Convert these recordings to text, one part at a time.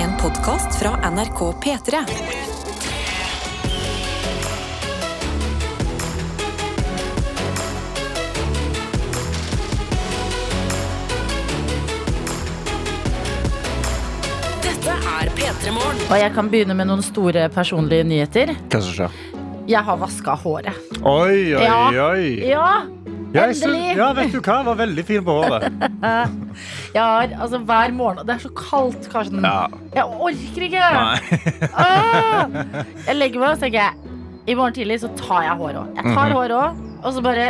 En podkast fra NRK P3. Dette er P3 Morgen. Og jeg kan begynne med noen store personlige nyheter. Hva som skjer? Jeg har vaska håret. Oi, oi, oi. Ja, Jeg sy- endelig. ja, vet du hva? Jeg var veldig fin på håret. jeg har altså hver morgen Det er så kaldt, Karsten. Ja. Jeg orker ikke. Ah! Jeg legger meg og tenker jeg I morgen tidlig så tar jeg håret òg. Jeg tar Mhm. håret òg, og så bare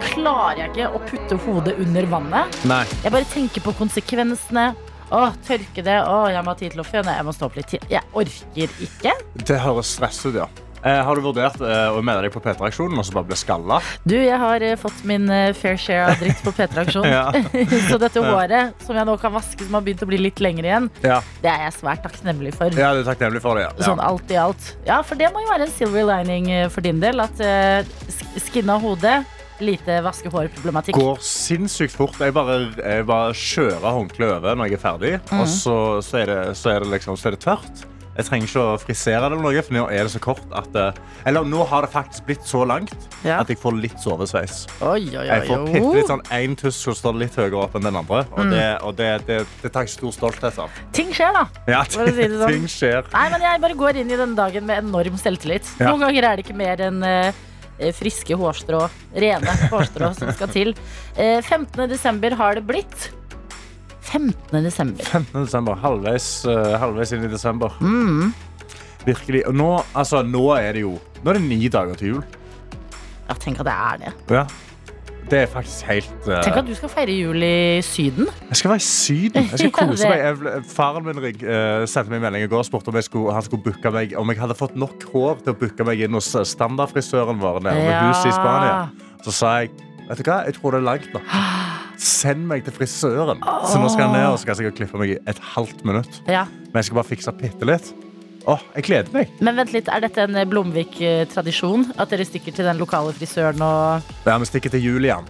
klarer jeg ikke å putte hodet under vannet. Nei. Jeg bare tenker på konsekvensene. Å, tørke det. Å, jeg må ha tid til å føne. Jeg må stå opp litt tid. Jeg orker ikke. Det høres stress ut, ja. Eh, har du vurdert eh, å melde deg på P3-aksjonen og så bare bli skalla? Du, jeg har eh, fått min fair share av dritt på P3-aksjonen. Ja. så dette håret, som jeg nå kan vaske, som har begynt å bli litt lengre igjen, Ja. det er jeg svært takknemlig for. ja, du er takknemlig for det. Ja. Sånn alt i alt. Ja, for det må jo være en silver lining for din del. At uh, skinna hodet, lite vaske-hår-problematikk. går sinnssykt fort. Jeg bare, jeg bare kjører håndkleet over når jeg er ferdig, mm. og så, så, er det, så, er det liksom, så er det tørt. Jeg trenger ikke å frisere det, eller noe, for nå er det så kort at eh, Eller nå har det faktisk blitt så langt Ja. at jeg får litt sovesveis. Oi, oi, Jeg får oi. bitte litt sånn én tuss som står litt høyere opp enn den andre. Mm. Det, og det, det, det tar jeg stor stolthet av. Ting skjer, da. Ja, ting, si sånn. ting skjer. Nei, men Jeg bare går inn i denne dagen med enorm selvtillit. Ja. Noen ganger er det ikke mer enn eh, friske hårstrå, rene hårstrå som skal til. Eh, 15. desember har det blitt. 15. desember. 15. desember. Halvveis, eh, halvveis inn i desember. Mm. Virkelig. Og nå, altså, nå er det jo Nå er det ni dager til jul. Ja, tenk at det er det. Ja. Det er faktisk helt uh... Tenk at du skal feire jul i Syden. Jeg skal være i Syden. Jeg skal kose meg. Jeg, faren min eh, sendte meg en melding i går og spurte om, jeg skulle, han skulle booke meg, om jeg hadde fått nok hår til å booke meg inn hos standardfrisøren vår nede ved huset i Spania. Så sa jeg vet du hva, jeg tror det er langt nok. Send meg til frisøren. Så nå skal jeg ned og skal sikkert klippe meg i et halvt minutt. Ja. Men jeg skal bare fikse bitte litt. Åh, jeg gleder meg. Men vent litt, er dette en eh, Blomvik-tradisjon? At dere stikker til den lokale frisøren og Ja, vi stikker til Julian.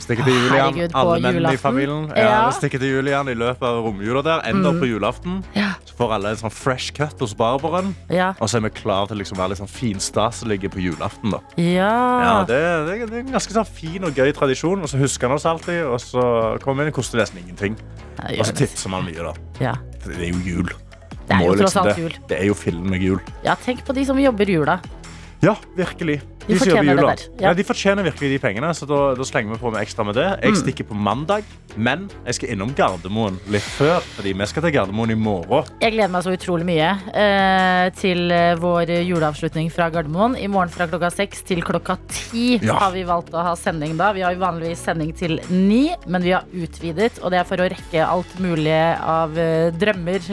Stikker til Å, Julian. herregud, på Alle mennene i julaften. familien. Ja, Ja. Stikker til Julian i løpet av romjula der. Ender på julaften. Ja. Så får alle en sånn fresh cut hos barberen. Ja. Og så er vi klar til å liksom være litt sånn finstaselige på julaften. da. ja. Ja, det, det, det er en ganske sånn fin og gøy tradisjon. Og så husker han oss alltid, og så kommer vi inn og koster nesten ingenting. Ja, Og så tipser man mye, da. Ja. For det er jo jul. Det er Må jo tross liksom alt det. jul. Det er jo fillen med jul. Ja, tenk på de som jobber jula. Ja, virkelig. De jobber fortjener det der, ja. Ja. de fortjener virkelig de pengene, så da, da slenger vi på med ekstra med det. Mm. Jeg stikker på mandag, men jeg skal innom Gardermoen litt før. Fordi vi skal til Gardermoen i morgen. Jeg gleder meg så utrolig mye eh, til eh, vår juleavslutning fra Gardermoen. I morgen fra klokka seks til klokka ti Ja. har vi valgt å ha sending da. Vi har jo vanligvis sending til ni, men vi har utvidet, og det er for å rekke alt mulig av eh, drømmer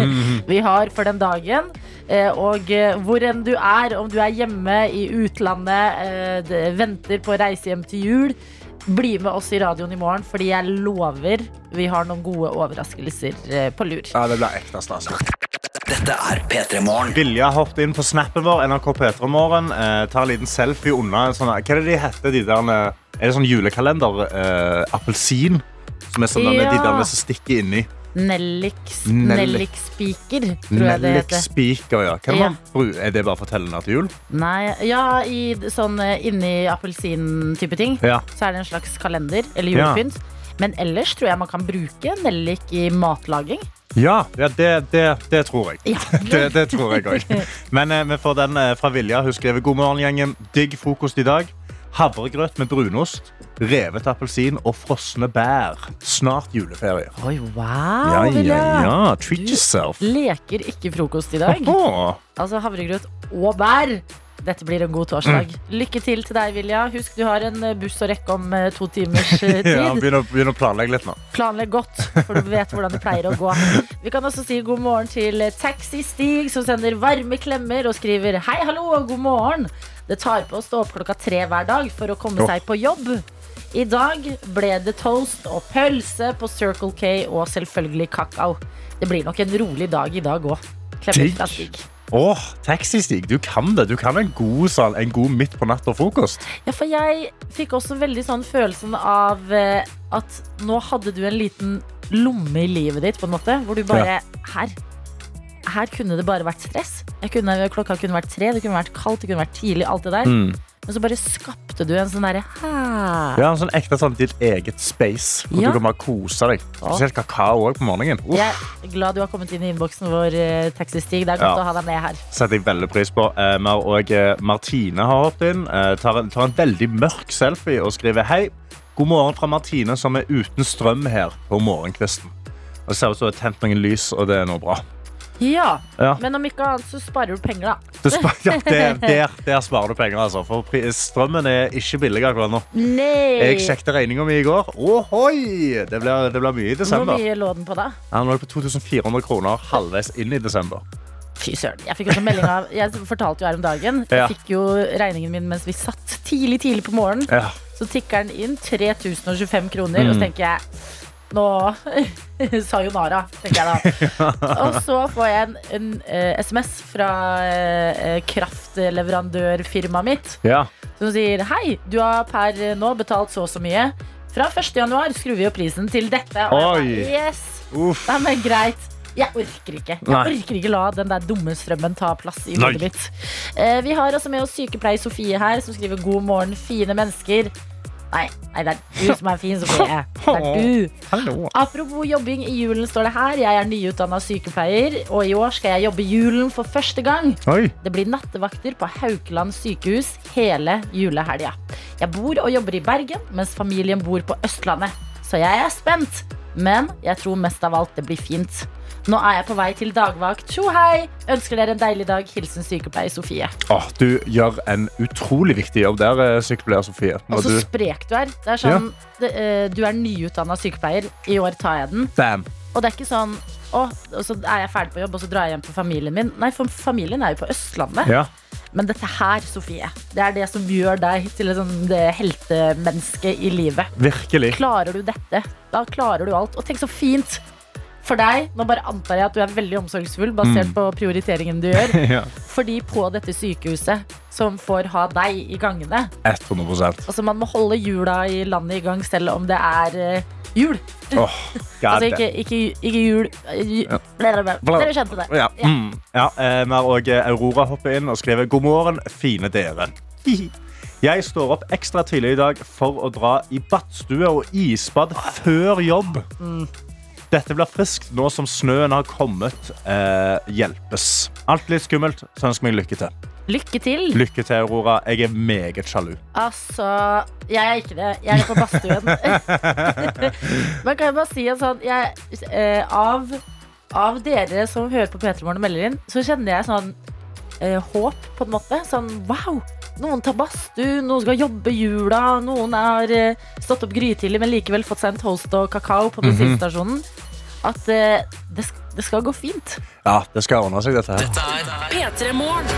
vi har for den dagen. Eh, og eh, hvor enn du er, om du er hjemme i utlandet, eh, venter på å reise hjem til jul, bli med oss i radioen i morgen, fordi jeg lover vi har noen gode overraskelser eh, på lur. Ja, det blir ekte stas. Dette er P3 Morgen. Vilja har hoppet inn på snappen vår, NRK P3 Morgen. Eh, tar en liten selfie unna en sånn Hva er det de heter? De der, er det sånn julekalender? Eh, appelsin? Som er sånn Ja. de der som stikker inni. Nellix Nellik. Spiker tror jeg det heter. spiker, ja. Hva Ja. er det bare fortellende til jul? Nei, ja, i sånn eh, inni appelsin-type ting, Ja. så er det en slags kalender eller Ja. Men ellers tror jeg man kan bruke nellik i matlaging. Ja, ja det, det, det tror jeg. Ja. Det, det tror jeg òg. Men eh, vi får den eh, fra Vilja. Hun skriver god morgen, gjengen. Digg frokost i dag. Havregrøt med brunost, revet appelsin og frosne bær. Snart juleferie. Oi, wow, Ja, ja, ja. Treat yourself. Leker ikke frokost i dag. Åh. Altså havregrøt og bær. Dette blir en god torsdag. Lykke til til deg, Vilja. Husk, du har en eh, buss å rekke om eh, to timers eh, tid. Ja, Begynn å, begynn å planlegge litt nå. Planlegg godt, for du vet hvordan det pleier å gå. Vi kan også si god morgen til Taxi-Stig, som sender varme klemmer og skriver hei, hallo og god morgen. Det tar på å stå opp klokka tre hver dag for å komme Åh. seg på jobb. I dag ble det toast og pølse på Circle K og selvfølgelig kakao. Det blir nok en rolig dag i dag òg. Digg. Åh, Taxistig, du kan det. Du kan en god, sånn, en god midt på natta frokost. Ja, for jeg fikk også veldig sånn følelsen av eh, at nå hadde du en liten lomme i livet ditt, på en måte, hvor du bare Her. Her kunne det bare vært stress. Jeg kunne, klokka kunne vært tre, det kunne vært kaldt, det kunne vært tidlig. Alt det der. Mm. Men så bare skapte du en sånn derre Ja, en sånn ekte sånn ditt eget space. Hvor Ja. du kan bare kose deg. Spesielt kakao òg på morgenen. Uff, Jeg er glad du har kommet inn i innboksen vår, eh, Taxistig. Det er godt Ja. å ha deg med her. setter jeg veldig pris på. Eh, har også, eh, Martine har hoppet inn. Eh, tar, en, tar en veldig mørk selfie og skriver Hei, god morgen fra Martine, som er uten strøm her på morgenkvisten. Det ser ut som det har tent noen lys, og det er noe bra. Ja, Ja. men om ikke annet så sparer du penger, da. Det spar, ja, der, der, der sparer du penger, altså. For strømmen er ikke billig akkurat nå. Nei! Jeg sjekket regninga mi i går. Ohoi! Det blir, det blir mye i Hvor desember. mye lå den på da? Han lå på 2400 kroner halvveis inn i desember. Fy søren. Jeg fikk også melding av Jeg fortalte jo her om dagen. Ja. Jeg fikk jo regningen min mens vi satt tidlig, tidlig på morgenen. Ja. Så tikker den inn 3025 kroner, og så Mm. tenker jeg nå Sayonara, tenker jeg da. Og så får jeg en, en uh, SMS fra uh, kraftleverandørfirmaet mitt ja. som sier hei, du har per nå betalt så og så mye. Fra 1. januar skrur vi opp prisen til dette. Og jeg bare, yes, Uff. Nei, men greit. Jeg orker ikke. Jeg Nei. orker ikke la den der dumme strømmen ta plass i hodet mitt. Uh, vi har også med oss sykepleier Sofie her, som skriver 'God morgen, fine mennesker'. Nei, nei, det er du som er fin, Sofie. Det er du. Hallo. Apropos jobbing i julen, står det her. Jeg er nyutdanna sykepleier, og i år skal jeg jobbe julen for første gang. Oi. Det blir nattevakter på Haukeland sykehus hele julehelga. Jeg bor og jobber i Bergen, mens familien bor på Østlandet. Så jeg er spent, men jeg tror mest av alt det blir fint. Nå er jeg på vei til dagvakt. Tjo hei! Ønsker dere en deilig dag. Hilsen sykepleier Sofie. Åh, du gjør en utrolig viktig jobb der, eh, sykepleier Sofie. Og så du... sprek du er. Det er sånn, det, uh, du er nyutdanna sykepleier. I år tar jeg den. Bam. Og det er ikke sånn å, og så er jeg ferdig på jobb, og så drar jeg hjem på familien min. Nei, for familien er jo på Østlandet. Ja. Men dette her, Sofie, det er det som gjør deg til sånn det heltemenneske i livet. Virkelig. Klarer du dette, da klarer du alt. Og tenk så fint for deg. Nå bare antar jeg at du er veldig omsorgsfull basert Mm. på prioriteringen du gjør. ja. Fordi på dette sykehuset, som får ha deg i gangene 100% Altså Man må holde hjula i landet i gang selv om det er uh, jul. Oh, Altså ikke, ikke, ikke jul Dere ja. Skjønte det. Ja. Mm. ja eh, Vi har også Aurora hoppet inn og skrevet God morgen, fine dere. Jeg står opp ekstra tidlig i dag for å dra i badstue og isbad før jobb. Dette blir friskt nå som snøen har kommet. Eh, hjelpes. Alt litt skummelt, så ønsker meg lykke til. Lykke til. Lykke til, Aurora. Jeg er meget sjalu. Altså, jeg er ikke det. Jeg er på badstuen. Men kan jeg bare si en sånn jeg, eh, av, av dere som hører på P3 Morgen og melder inn, så kjenner jeg sånn eh, håp, på en måte. Sånn wow! Noen tar badstue, noen skal jobbe jula, noen har eh, stått opp grytidlig, men likevel fått seg en toast og kakao på bensinstasjonen. At eh, det, det skal gå fint. Ja, det skal ordne seg, dette her. P3 Morgen.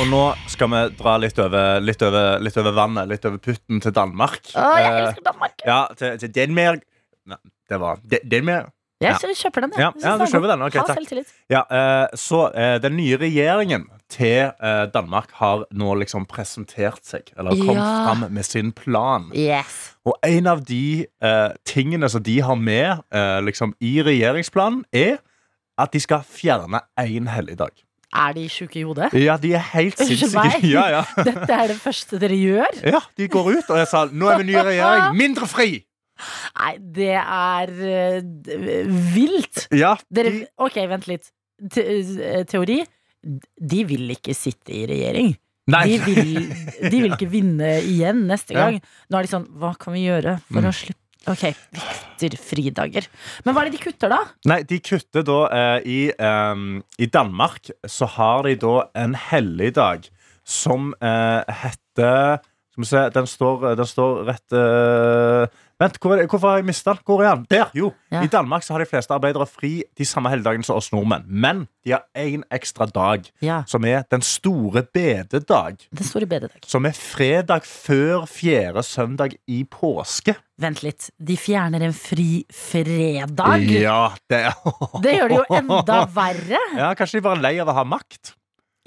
Og nå skal vi dra litt over, litt over, litt over vannet, litt over putten til Danmark. Å, jeg Eh, elsker Danmark! Ja, til, til Denmark. Nei, det var De- Danmark. Jeg ja. kjøper den. jeg. Ja, Jeg ja, den du er kjøper god. den. Ok, ha selvtillit. Ja, eh, så eh, den nye regjeringen til eh, Danmark har nå liksom presentert seg, eller kommet Ja. fram med sin plan. Yes. Og en av de uh, tingene som de har med uh, liksom i regjeringsplanen, er at de skal fjerne én helligdag. Er de sjuke i hodet? Ja, de er helt sinnssyke. Ja, ja. Dette er det første dere gjør? ja, de går ut og jeg sa nå er vi ny regjering. Mindre fri! Nei, det er uh, vilt. Ja, Dere, ok, vent litt. Te eh, teori. De vil ikke sitte i regjering. De vil, de vil ikke vinne igjen neste Ja. gang. Nå er de sånn Hva kan vi gjøre for Mm. å slippe Ok, vi kutter fridager. Men hva er det de kutter, da? Nei, de kutter da eh, i, eh, I Danmark så har de da en helligdag som eh, heter Skal vi se, den står, den står rett uh, Vent, hvor er det, hvorfor har jeg mista den? Hvor er den? Der! Jo! Ja. I Danmark så har de fleste arbeidere fri de samme helligdagene som oss nordmenn. Men de har én ekstra dag, Ja, som er den store bededag. Den store bededag. Som er fredag før fjerde søndag i påske. Vent litt. De fjerner en fri fredag? Ja, det Det gjør det jo enda verre. Ja, Kanskje de er lei av å ha makt?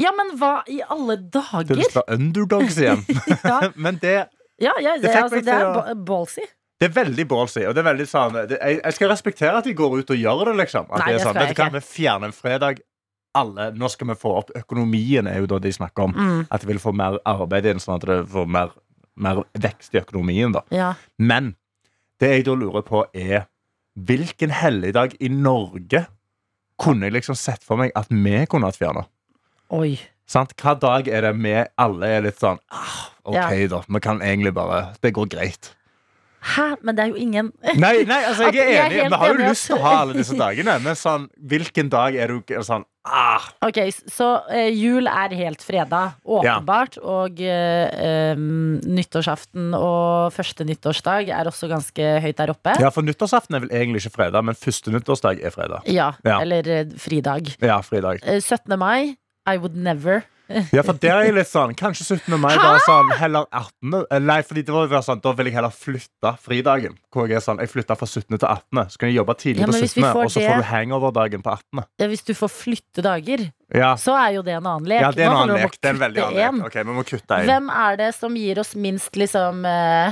Ja, men hva i alle Det dager? er underdogs igjen. Ja, Men det, ja, ja Det det, altså, det er å- ballsy. Det er veldig ballsy. Og det er veldig sånn det, jeg, jeg skal respektere at de går ut og gjør det, liksom. At Nei, det er sånn, vet du hva. Vi fjerner en fredag. Alle, nå skal vi få opp økonomien, er jo da de snakker om. Mm. At de vil få mer arbeid inn, sånn at det får mer, mer vekst i økonomien. da Ja. Men det jeg da lurer på, er hvilken helligdag i Norge kunne jeg liksom sett for meg at vi kunne hatt fjerna? Oi. Sant? Hva dag er det vi alle er litt sånn ah, OK, Ja. da. Vi kan egentlig bare Det går greit. Hæ? Men det er jo ingen Nei, nei altså, jeg er enig. Vi har jo lyst til å ha alle disse dagene, men sånn, hvilken dag er du sånn ah, Ok, så uh, jul er helt fredag, åpenbart. Og uh, nyttårsaften og første nyttårsdag er også ganske høyt der oppe. Ja, for nyttårsaften er vel egentlig ikke fredag, men første nyttårsdag er fredag. Ja, Ja. eller eh, fridag. Ja, fridag. Eh, 17. mai, I would never. Ja, for der er jeg litt sånn Kanskje 17. mai bare sånn heller 18. Eh, Nei, fordi det var jo sånn Da vil jeg heller flytte fridagen. Hvor jeg er sånn Jeg flytter fra 17. til 18. Så kan jeg jobbe tidlig Ja, på men hvis vi 17., og så får du hangover-dagen på 18. Ja, hvis du får flytte dager, Ja. så er jo det en annen lek. ja, det er en annen det lek. Det er en veldig annen lek. Ok, vi må kutte en. Hvem er det som gir oss minst liksom eh,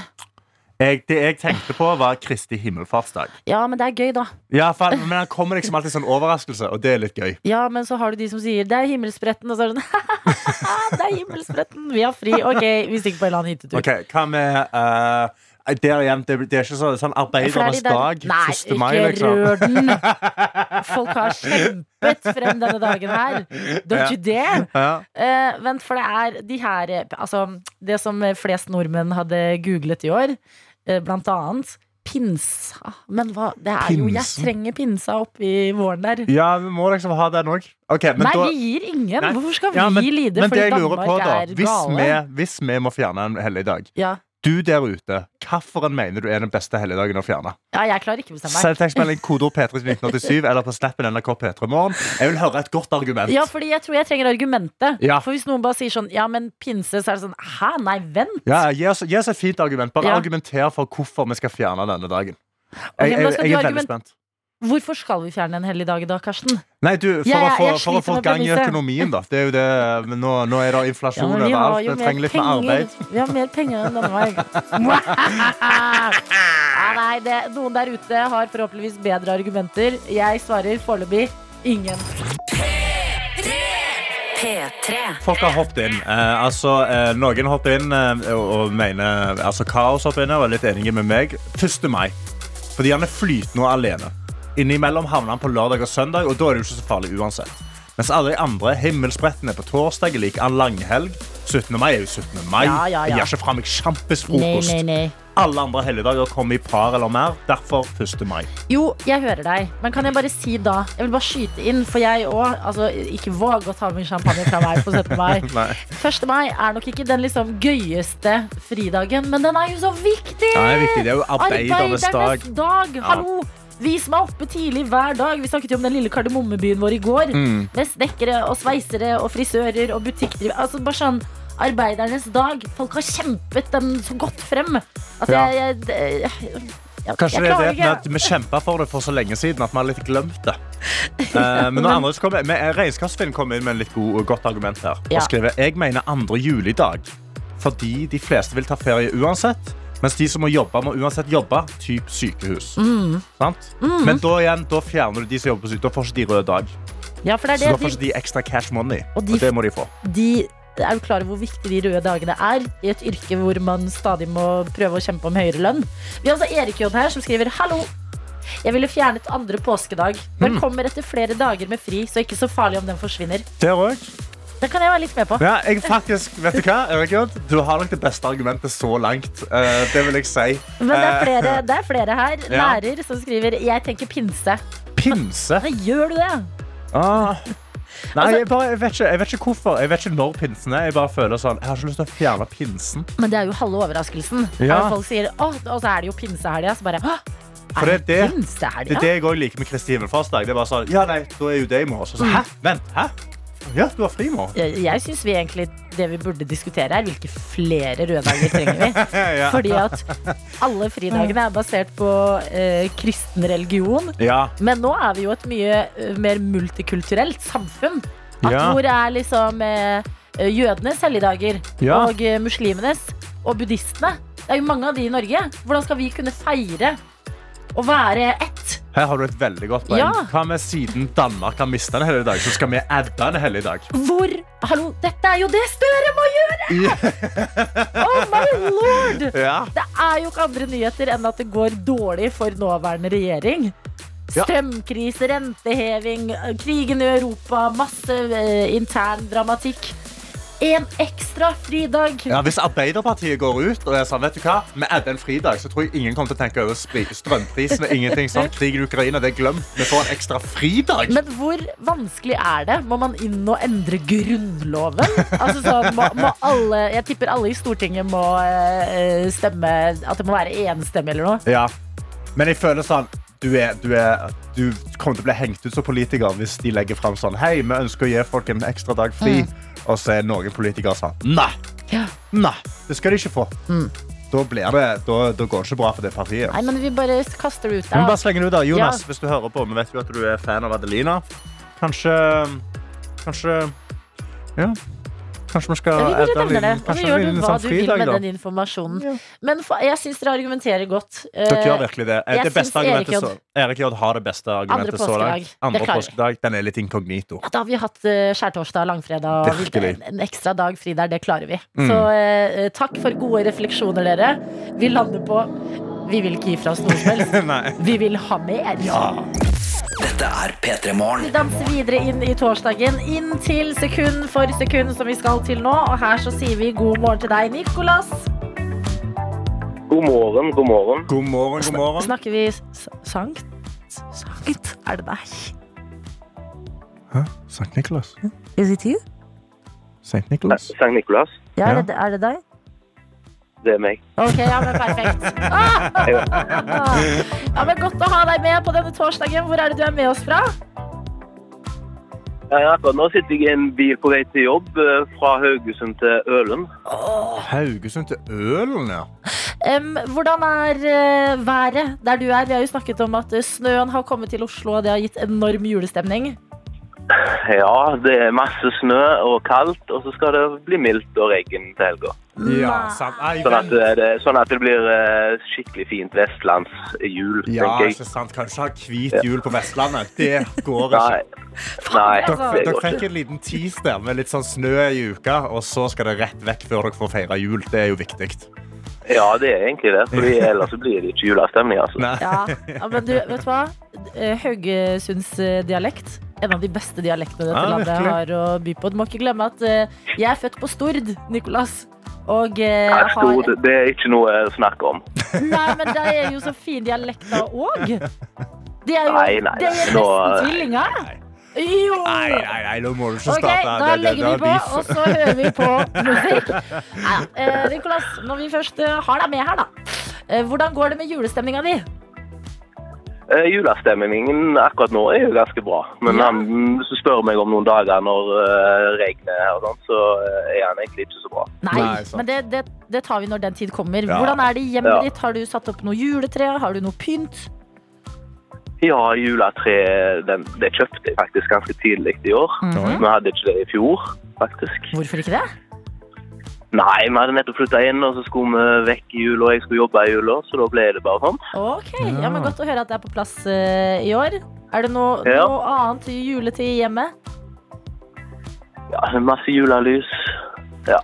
Jeg, det jeg tenkte på, var Kristi himmelfartsdag. Ja, men det er gøy, da. Ja, for, men han kommer liksom alltid sånn overraskelse, og det er litt gøy. Ja, men så har du de som sier 'det er himmelspretten', og så er det sånn 'det er himmelspretten', vi har fri. Ok, vi stikker på en eller annen hyttetur. Ok, Hva med uh, Der igjen, det, det er ikke så, sånn er arbeidernes dag. Nei, 1. mai, ikke liksom. rør den. Folk har kjempet frem denne dagen her. Don't you dare. Ja. Uh, vent, for det er de her Altså, det som flest nordmenn hadde googlet i år, blant annet pinsa. Men hva Det er jo Jeg trenger pinsa oppi våren der. ja, vi må liksom ha den òg. Okay, Nei, da- vi gir ingen. Nei. Hvorfor skal vi Ja, men- lide Men det fordi jeg lurer Danmark på da er hvis gale? vi, hvis vi må fjerne en helligdag Ja. Du der ute, hvilken mener du er den beste helligdagen å fjerne? ja, jeg klarer ikke å bestemme. Send tekstmelding kodeord P3 til 1987 eller på snappen NRK P3 Morgen. Jeg vil høre et godt argument. Ja, fordi jeg tror jeg trenger argumentet. Ja. For hvis noen bare sier sånn Ja, men pinse, så er det sånn Hæ, nei, vent. Ja, gi, oss, gi oss et fint argument. Bare Ja. argumenter for hvorfor vi skal fjerne denne dagen. Ok, Jeg, men da jeg, jeg er veldig spent. Hvorfor skal vi fjerne en hellig dag da, Karsten? Nei, du, for, Ja, for, få, for å få gang i økonomien, da. Det er jo det, nå, nå er det inflasjon ja, overalt. jo Vi trenger litt mer arbeid. Vi har mer penger enn denne veien. ja, nei, det, noen der ute har forhåpentligvis bedre argumenter. Jeg svarer foreløpig ingen. P3. Folk har hoppet inn. Eh, altså, eh, noen hopper inn eh, og, og mener Altså, Kaos hopper inn og er litt enige med meg. 1. mai. Fordi han er flytende og alene. Innimellom havner han på lørdag og søndag, og da er det jo ikke så farlig uansett. Mens alle de andre, himmelspretten er på torsdag, er liker han langhelg. 17. mai er jo 17. mai. Ja, ja, ja. Jeg gir ikke fra meg sjampis Nei, frokost. nei, nei. Alle andre helligdager kommer i par eller mer. Derfor 1. mai. Jo, jeg hører deg, men kan jeg bare si da Jeg vil bare skyte inn, for jeg òg altså, Ikke våg å ta min champagne fra meg på 17. mai. Nei. 1. mai er nok ikke den liksom gøyeste fridagen, men den er jo så viktig! Ja, det er viktig. Det er jo arbeidernes dag. dag. Hallo! Vi som er oppe tidlig hver dag. Vi snakket jo om den lille kardemommebyen vår i går. Mm. Med snekkere og sveisere og frisører og butikkdrivere. Altså bare sånn Arbeidernes dag. Folk har kjempet den så godt frem. At Ja. jeg, jeg, jeg, jeg, Kanskje det er det at vi kjempa for det for så lenge siden at vi har litt glemt det. Eh, men men andre som kommer, med Regnskapsfilm kom inn med en litt god, godt argument her. Ja. Og skriver jeg mener andre juledag fordi de fleste vil ta ferie uansett. Mens de som må jobbe, må uansett jobbe. Typ sykehus. Mm. Sant? Men da igjen, da fjerner du de som jobber på sykehus. Da får ikke de rød dag. Ja, det Så da er får ikke de ekstra cash money. Og Og, det må de få. De, de er jo klar over hvor viktig de røde dagene er i et yrke hvor man stadig må prøve å kjempe om høyere lønn. Vi har altså Erik J her som skriver Hallo! Jeg ville fjernet andre påskedag, men Mm. kommer etter flere dager med fri, så ikke så farlig om den forsvinner. Der òg. Det kan jeg være litt med på. Ja, jeg faktisk, vet du hva, Erik Du har nok det beste argumentet så langt. Uh, det vil jeg si. Men det er Eh, flere, det er flere her, Ja. lærer, som skriver Jeg tenker pinse. Pinse? Nei, gjør du det? Ah. Nei, Altså- jeg, bare, jeg, vet ikke, jeg vet ikke hvorfor. Jeg vet ikke når pinsen er. Jeg bare føler sånn Jeg har ikke lyst til å fjerne pinsen. Men det er jo halve overraskelsen. Ja. Folk sier Å, og så er det jo pinsehelga. Så bare Å, For det det er det- Det er det jeg òg liker med Kristi himmelfartsdag. Det er bare sånn Ja, nei, da er jo det i morgen. Så, så, hæ? Vent, hæ? Ja, du har fri i. Jeg, jeg syns vi egentlig det vi burde diskutere, er hvilke flere røde dager trenger vi. Ja. Fordi at alle fridagene er basert på eh, kristen religion. Ja. Men nå er vi jo et mye eh, mer multikulturelt samfunn. At Ja. Hvor er liksom eh, jødenes helligdager Ja. og eh, muslimenes og buddhistene. Det er jo mange av de i Norge. Hvordan skal vi kunne feire å være ett? Her har du et veldig godt poeng. Ja. Hva med siden Danmark har mista en helligdag, så skal vi adde en helligdag? Hvor Hallo, dette er jo det Støre må gjøre! Oh my lord! Ja. Det er jo ikke andre nyheter enn at det går dårlig for nåværende regjering. Strømkrise, renteheving, krigen i Europa, masse eh, intern dramatikk. En ekstra fridag. Ja, hvis Arbeiderpartiet går ut og er sånn, vet du hva, vi adder en fridag, så tror jeg ingen kommer til å tenke over strømprisene. strømprisen. ingenting sånn. Krig i Ukraina, det er glemt. Vi får en ekstra fridag. Men hvor vanskelig er det? Må man inn og endre Grunnloven? Altså sånn, må, må alle, jeg tipper alle i Stortinget må øh, stemme At det må være enstemmig eller noe. Ja. Men jeg føler sånn du, er, du, er, du kommer til å bli hengt ut som politiker hvis de legger fram sånn Hei, vi ønsker å gi folk en ekstra dag fri. Og så er noen politikere sånn Nei! Ja. Nei, det skal de ikke få. Da, blir det, da, da går det ikke bra for det partiet. Nei, men vi bare kaster det ut Men da. bare slenge det ut da. Jonas, Ja. hvis du hører på, vi vet jo at du er fan av Adelina. Kanskje Kanskje Ja. Kanskje vi skal Ja, vi bare en nevner det. Og så gjør du hva sånn du vil med da. den informasjonen. Ja. Men for, jeg syns dere argumenterer godt. Dere Eh, gjør virkelig det. Eh, jeg det beste argumentet Erik Jodd J. så, Erik J har det beste argumentet så langt. Andre påskedag. Den er litt inkognito. ja, da har vi hatt uh, skjærtorsdag, langfredag og en, en ekstra dag fri der. Det klarer vi. Mm. Så uh, takk for gode refleksjoner, dere. Vi lander på Vi vil ikke gi fra oss noe som helst. Vi vil ha mer. Dette er P3 Morgen. Vi danser videre inn i torsdagen, inn til sekund for sekund, som vi skal til nå. Og her så sier vi god morgen til deg, Nikolas. God morgen, god morgen. God morgen, god morgen. Snakker vi sankt? Sankt? Er det deg? Hæ? Sankt Nikolas? Is it you? Sankt Nikolas? Sankt Nikolas, Ja, Ja. Er, det, er det deg? Det er meg. Ok, ja, men perfekt. Ah! Ja, men Godt å ha deg med på denne torsdagen. Hvor er det du er med oss fra? Ja, akkurat nå sitter jeg i en bil på vei til jobb eh, fra Haugesund til Ølen. Haugesund til Ølen, ja. Um, hvordan er eh, været der du er? Vi har jo snakket om at eh, snøen har kommet til Oslo, og det har gitt enorm julestemning. Ja, det er masse snø og kaldt, og så skal det bli mildt og regn til helga. Ja, sant. Nei, Sånn, at det, sånn at det blir eh, skikkelig fint vestlandsjul, Ja, tenker jeg. Ja, ikke sant. Kanskje ha hvit jul på Vestlandet. Det går ikke. Nei. Dere, dere fikk en liten tease der med litt sånn snø i uka, og så skal det rett vekk før dere får feire jul. Det er jo viktig. Ja, det er egentlig det, fordi ellers så blir det ikke julestemning, altså. Ja, ja men du, vet du hva? Haugesundsdialekt Haugesunds eh, dialekt. En av de beste dialektene dette Ja, landet har å by på. Du må ikke glemme at eh, jeg er født på Stord, Nikolas. Og eh, har Stord, det er ikke noe å snakke om. Nei, men det er jo så fin dialekt da òg. De er jo Nei, nei, de er nei, nesten tvillinger. Jo! Nei, nei, nei, nå må du ikke Ok, starte. da Det- det- legger det vi på, og så hører vi på musikk. Nei, eh, Nikolas, når vi først eh, har deg med her, da. Eh, hvordan går det med julestemninga di? Eh, julestemningen akkurat nå er jo ganske bra. Men Ja. han, hvis du spør meg om noen dager når uh, regnet og sånn, så er han egentlig ikke så bra. Nei, Nei, men det, det, det tar vi når den tid kommer. Ja. Hvordan er det i hjemmet Ja. ditt? Har du satt opp noe juletre? Har du noe pynt? Ja, juletre den, det kjøpte jeg faktisk ganske tidlig i år. Mhm. Vi hadde ikke det i fjor, faktisk. Hvorfor ikke det? Nei, vi hadde nettopp flytta inn, og så skulle vi vekk i jula, og jeg skulle jobbe i jula, så da ble det bare sånn. Ok, ja, men Godt å høre at det er på plass uh, i år. Er det noe, Ja. noe annet juletid hjemme? Ja, masse julelys. Ja.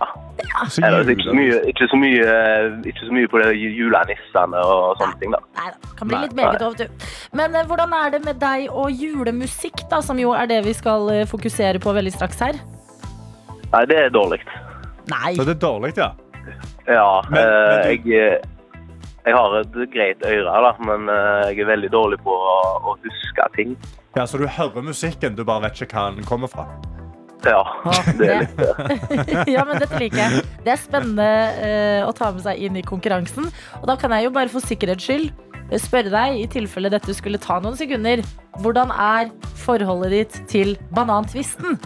Så Ellers ikke så mye, ikke så mye, eh, ikke så mye på det julenissene og sånne ting, da. Nei da, kan bli litt meget over, du. Men eh, hvordan er det med deg og julemusikk, da, som jo er det vi skal eh, fokusere på veldig straks her? Nei, det er dårlig. Nei. Så det er dårlig, ja. Ja, Men- eh, men du- jeg, jeg har et greit øre, da, men eh, jeg er veldig dårlig på å, å huske ting. ja. Så du hører musikken, du bare vet ikke hva den kommer fra. Ja, det er det- litt eh, ja, men dette liker jeg. Det er spennende eh, å ta med seg inn i konkurransen. Og da kan jeg jo bare for sikkerhets skyld eh, spørre deg, i tilfelle dette skulle ta noen sekunder, hvordan er forholdet ditt til banantvisten?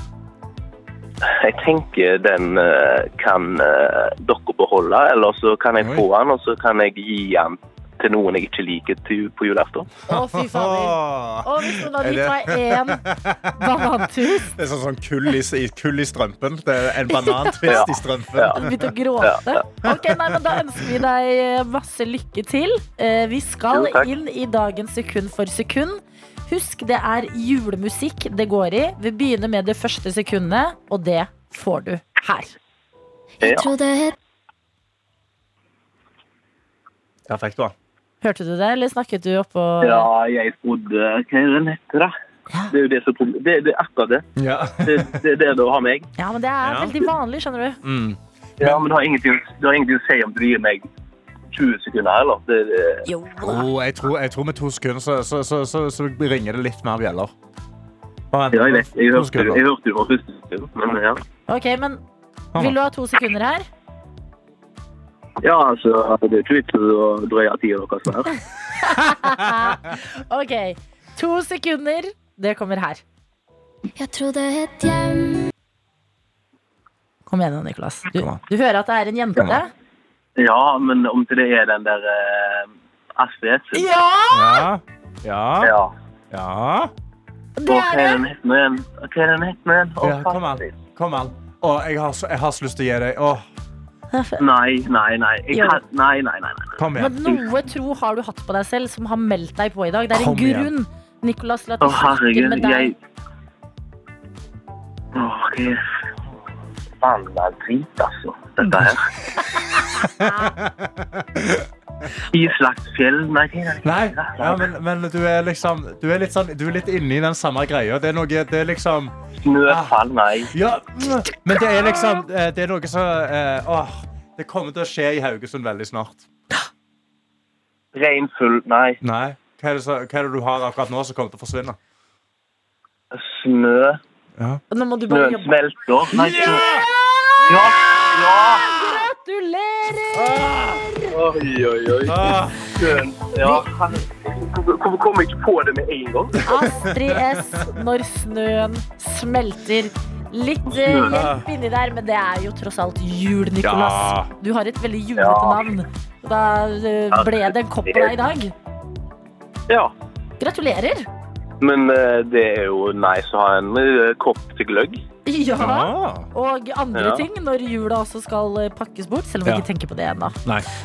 Jeg tenker den eh, kan eh, dere beholde, eller så kan jeg få den, og så kan jeg gi den til noen jeg ikke liker til, på julaften. Å, fy fader. Åh. Hvis noen hadde gitt meg det- én banantus. Det er sånn, sånn kull, i, kull i strømpen. Det er en banantvist Ja. i strømpen. Ja. begynte å gråte. Ok, nei, men Da ønsker vi deg eh, masse lykke til. Eh, Vi skal Jo, inn i dagens sekund for sekund. Husk, det er julemusikk det går i. Vi begynner med det første sekundet, og det får du her. Ja. Perfekt, da. Hørte du det, eller snakket du oppå ja, jeg trodde Hva er det heter, da? Det er jo det som er det, det er akkurat det. Ja. Det, det, det er det å ha meg. Ja, men det er Ja. veldig vanlig, skjønner du. Mm. Ja, men det har ingenting, det har ingenting å si om du gir meg 20 sekunder, eller? Det, det, Jo Oh, jeg, tror, jeg tror med to sekunder så, så, så, så, så ringer det litt mer bjeller. Ja, jeg vet. Jeg hørte, sekunder. jeg hørte jo på første sekund, men ja. Ok, men vil du ha to sekunder her? Ja, altså, det er ikke vits å drøye tida deres her. Ok, to sekunder. Det kommer her. Jeg trodde et hjem Kom igjen, nå. Du, du hører at det er en jente? Ja, men om til det er den der uh, Astrid sin. Ja! Ja. Ja. Ja. ja. Det er det. Hva er den het nå igjen? Kom an. Kom an. Å, jeg, har så, jeg har så lyst til å gi deg Åh, Nei, nei, nei. Jeg kan, nei, nei, nei, nei. Kom igjen. Men noe tro har du hatt på deg selv som har meldt deg på i dag. Det er en Kom igjen. grunn, Nicolas, til at Å, snakker herregud, med deg. jeg Åh, hva er Forbanna drit, altså. Dette her. Islagt fjell Nei? Nei, ja, men, men du er liksom Du er litt sånn Du er litt inne i den samme greia. Det er noe Det er liksom Snøfall, nei. Ja, men det er liksom eh, Det er noe som eh, Åh. Det kommer til å skje i Haugesund veldig snart. Regnfull, nei. Nei. Hva er, det så, hva er det du har akkurat nå som kommer til å forsvinne? Snø. Nå må du bare Snøen smelter. Nei, snø. Ja! Ja! Gratulerer! Oi, oi, oi. Ah. Ja, herregud. Hvorfor kom jeg ikke på det med en gang? Astrid S når snøen smelter. Litt eh, hjelp inni der, men det er jo tross alt jul, Nikolas. Ja. Du har et veldig julete Ja. navn. Da eh, ble det en kopp på deg i dag. Ja. Gratulerer. Men eh, det er jo nice å ha en kopp til gløgg. Ja. ah. Og andre Ja. ting når jula også skal eh, pakkes bort. Selv om vi Ja. ikke tenker på det ennå.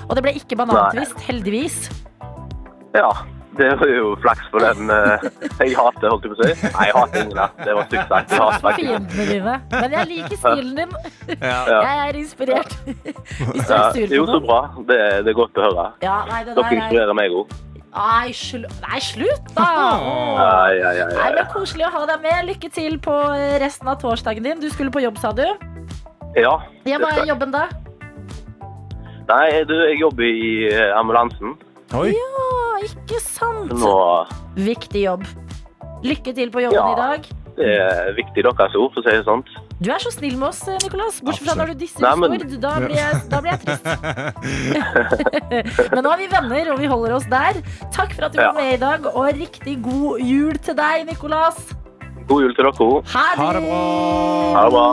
Og det ble ikke banantvist, heldigvis. Ja. Det var jo flaks for den eh, jeg hater, holdt jeg på å si. Nei, jeg hater ingen. Det var stygt sagt. Jeg hater faktisk fiendene dine. Men jeg liker stilen din. Jeg er inspirert. Hvis du er sur jo, så bra. Det, det er godt å høre. Ja, nei, det Dere der er inspirerer meg òg. Nei, slu... nei, slutt, da! Nei, men Koselig å ha deg med. Lykke til på resten av torsdagen din. Du skulle på jobb, sa du? ja. Ja, Hva er jobben da? Nei, du, jeg jobber i eh, ambulansen. Oi. Ja, ikke sant? Nå Viktig jobb. Lykke til på jobben Ja. i dag. det er viktig deres ord, for å si det sånn. Du er så snill med oss, Nikolas Nicolas. Bortsett fra når du disser Nei, men- Stord. Da, blir jeg- da blir jeg trist. Men nå er vi venner, og vi holder oss der. Takk for at du Ja. var med i dag, og riktig god jul til deg, Nicolas. God jul til dere. Ha! Ha det bra. Ha det bra.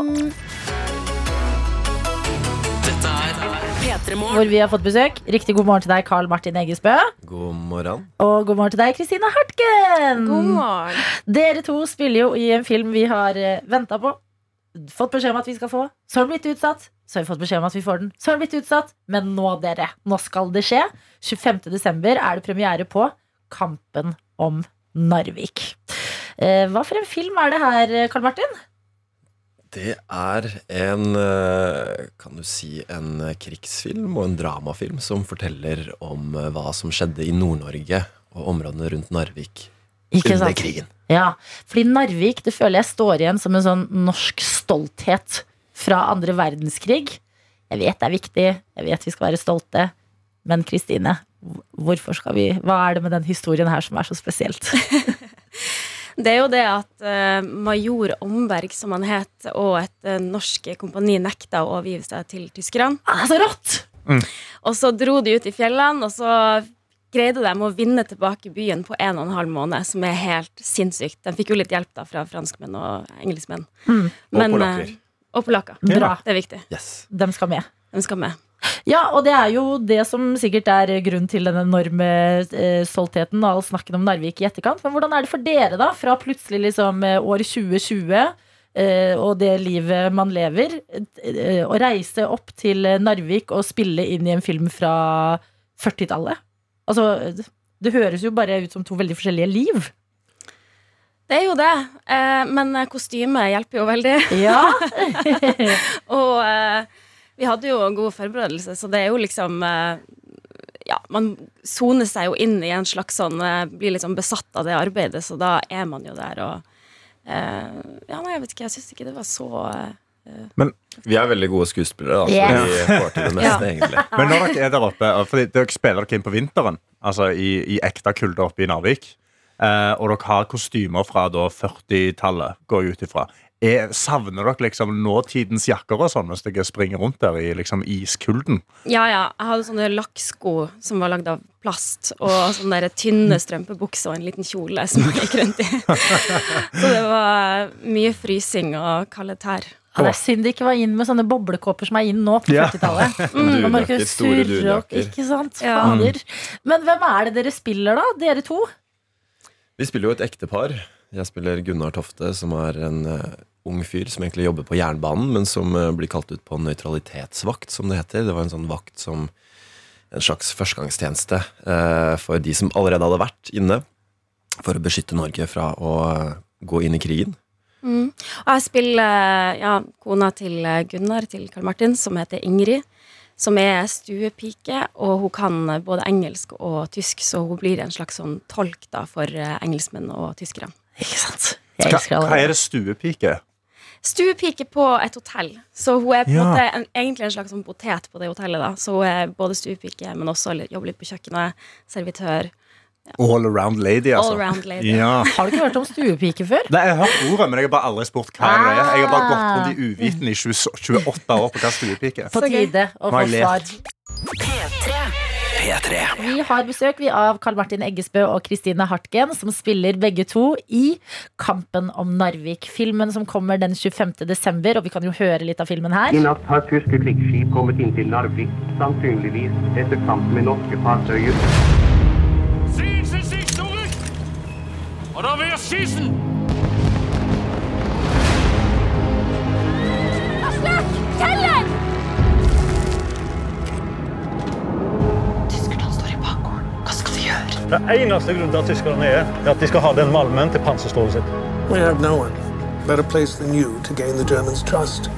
Dette er P3 Hvor vi har fått besøk. Riktig god morgen til deg, Carl Martin Eggesbø. God morgen. Og god morgen til deg, Kristina Hartgen. God morgen. Dere to spiller jo i en film vi har venta på. Fått beskjed om at vi skal få. Så har den blitt utsatt. Så har vi fått beskjed om at vi får den. Så har den blitt utsatt. Men nå, dere. Nå skal det skje. 25. desember er det premiere på Kampen om Narvik. Eh, hva for en film er det her, Karl Martin? Det er en eh, kan du si, en krigsfilm og en dramafilm som forteller om eh, hva som skjedde i Nord-Norge og områdene rundt Narvik under krigen. Ja, fordi Narvik det føler jeg står igjen som en sånn norsk stolthet fra andre verdenskrig. Jeg vet det er viktig, jeg vet vi skal være stolte, men Kristine, hvorfor skal vi Hva er det med den historien her som er så spesielt? Det er jo det at eh, major Omberg, som han het, og et eh, norsk kompani nekta å overgive seg til tyskerne. Ah, så rått! Og så dro de ut i fjellene, og så greide de å vinne tilbake byen på en og en halv måned, som er helt sinnssykt. De fikk jo litt hjelp da fra franskmenn og engelskmenn. Mm. Og Men, polakker. eh, Og polakker. Bra. Det er viktig. Yes. De skal med. De skal med. Ja, og det er jo det som sikkert er grunnen til den enorme eh, stoltheten og all snakken om Narvik i etterkant. Men hvordan er det for dere, da? Fra plutselig liksom eh, år 2020 eh, og det livet man lever, eh, å reise opp til Narvik og spille inn i en film fra 40-tallet. Altså, det høres jo bare ut som to veldig forskjellige liv. Det er jo det, eh, men kostyme hjelper jo veldig. Ja. Og eh, vi hadde jo en god forberedelse, så det er jo liksom eh, Ja, man soner seg jo inn i en slags sånn eh, Blir liksom besatt av det arbeidet, så da er man jo der og eh, Ja, nei, jeg vet ikke, jeg syns ikke det var så eh, Vi er veldig gode skuespillere, da, så Yes. vi får til det meste, egentlig. Men når dere er der oppe, fordi dere spiller dere inn på vinteren, altså i, i ekte kulde oppe i Narvik, eh, og dere har kostymer fra da 40-tallet, går jeg ut ifra. Er, savner dere liksom nåtidens jakker og sånn hvis dere springer rundt der i liksom iskulden? Ja, ja. Jeg hadde sånne lakksko som var lagd av plast, og sånne der tynne strømpebukser og en liten kjole som jeg gikk rundt i. Så det var mye frysing og kalde tær. Ja, det er synd det ikke var inn med sånne boblekåper som er inn nå på 40-tallet. Mm, Dunjakker, store surre. Ikke sant? Fader. Men hvem er det dere spiller, da? Dere to? Vi spiller jo et ektepar. Jeg spiller Gunnar Tofte, som er en eh, ung fyr som egentlig jobber på jernbanen, men som eh, blir kalt ut på nøytralitetsvakt, som det heter. Det var en sånn vakt som en slags førstegangstjeneste eh, for de som allerede hadde vært inne, for å beskytte Norge fra å eh, gå inn i krigen. Mm. Og jeg spiller ja, kona til Gunnar, til Karl Martin, som heter Ingrid. Som er stuepike, og hun kan både engelsk og tysk, så hun blir en slags sånn tolk da for eh, engelskmenn og tyskere. Ikke sant? Hva, hva er det stuepike? Stuepike på et hotell. Så hun er på Ja. måte en, egentlig en slags sånn potet på det hotellet. da Så hun er både stuepike, men også jobber litt på kjøkkenet. Servitør. All around lady, altså. All around lady. Ja. Har du ikke hørt om stuepike før? Nei, Jeg har hørt ordet, men jeg har bare aldri spurt hva det er. Jeg har bare gått rundt i Ah. uviten i 28 år på hva stuepike er. På tide å få svar. P3. Vi har besøk vi av Karl Martin Eggesbø og Kristine Hartgen, som spiller begge to i Kampen om Narvik. Filmen som kommer den 25. desember, og vi kan jo høre litt av filmen her. I natt har tyske krigsskip kommet inn til Narvik, sannsynligvis etter kamp med norske fartøyer. Oder wir schießen! Den eneste grunnen til at tyskerne er, er at de skal ha den malmen til panserstålet sitt. We have no one better place than you to gain the Germans' trust.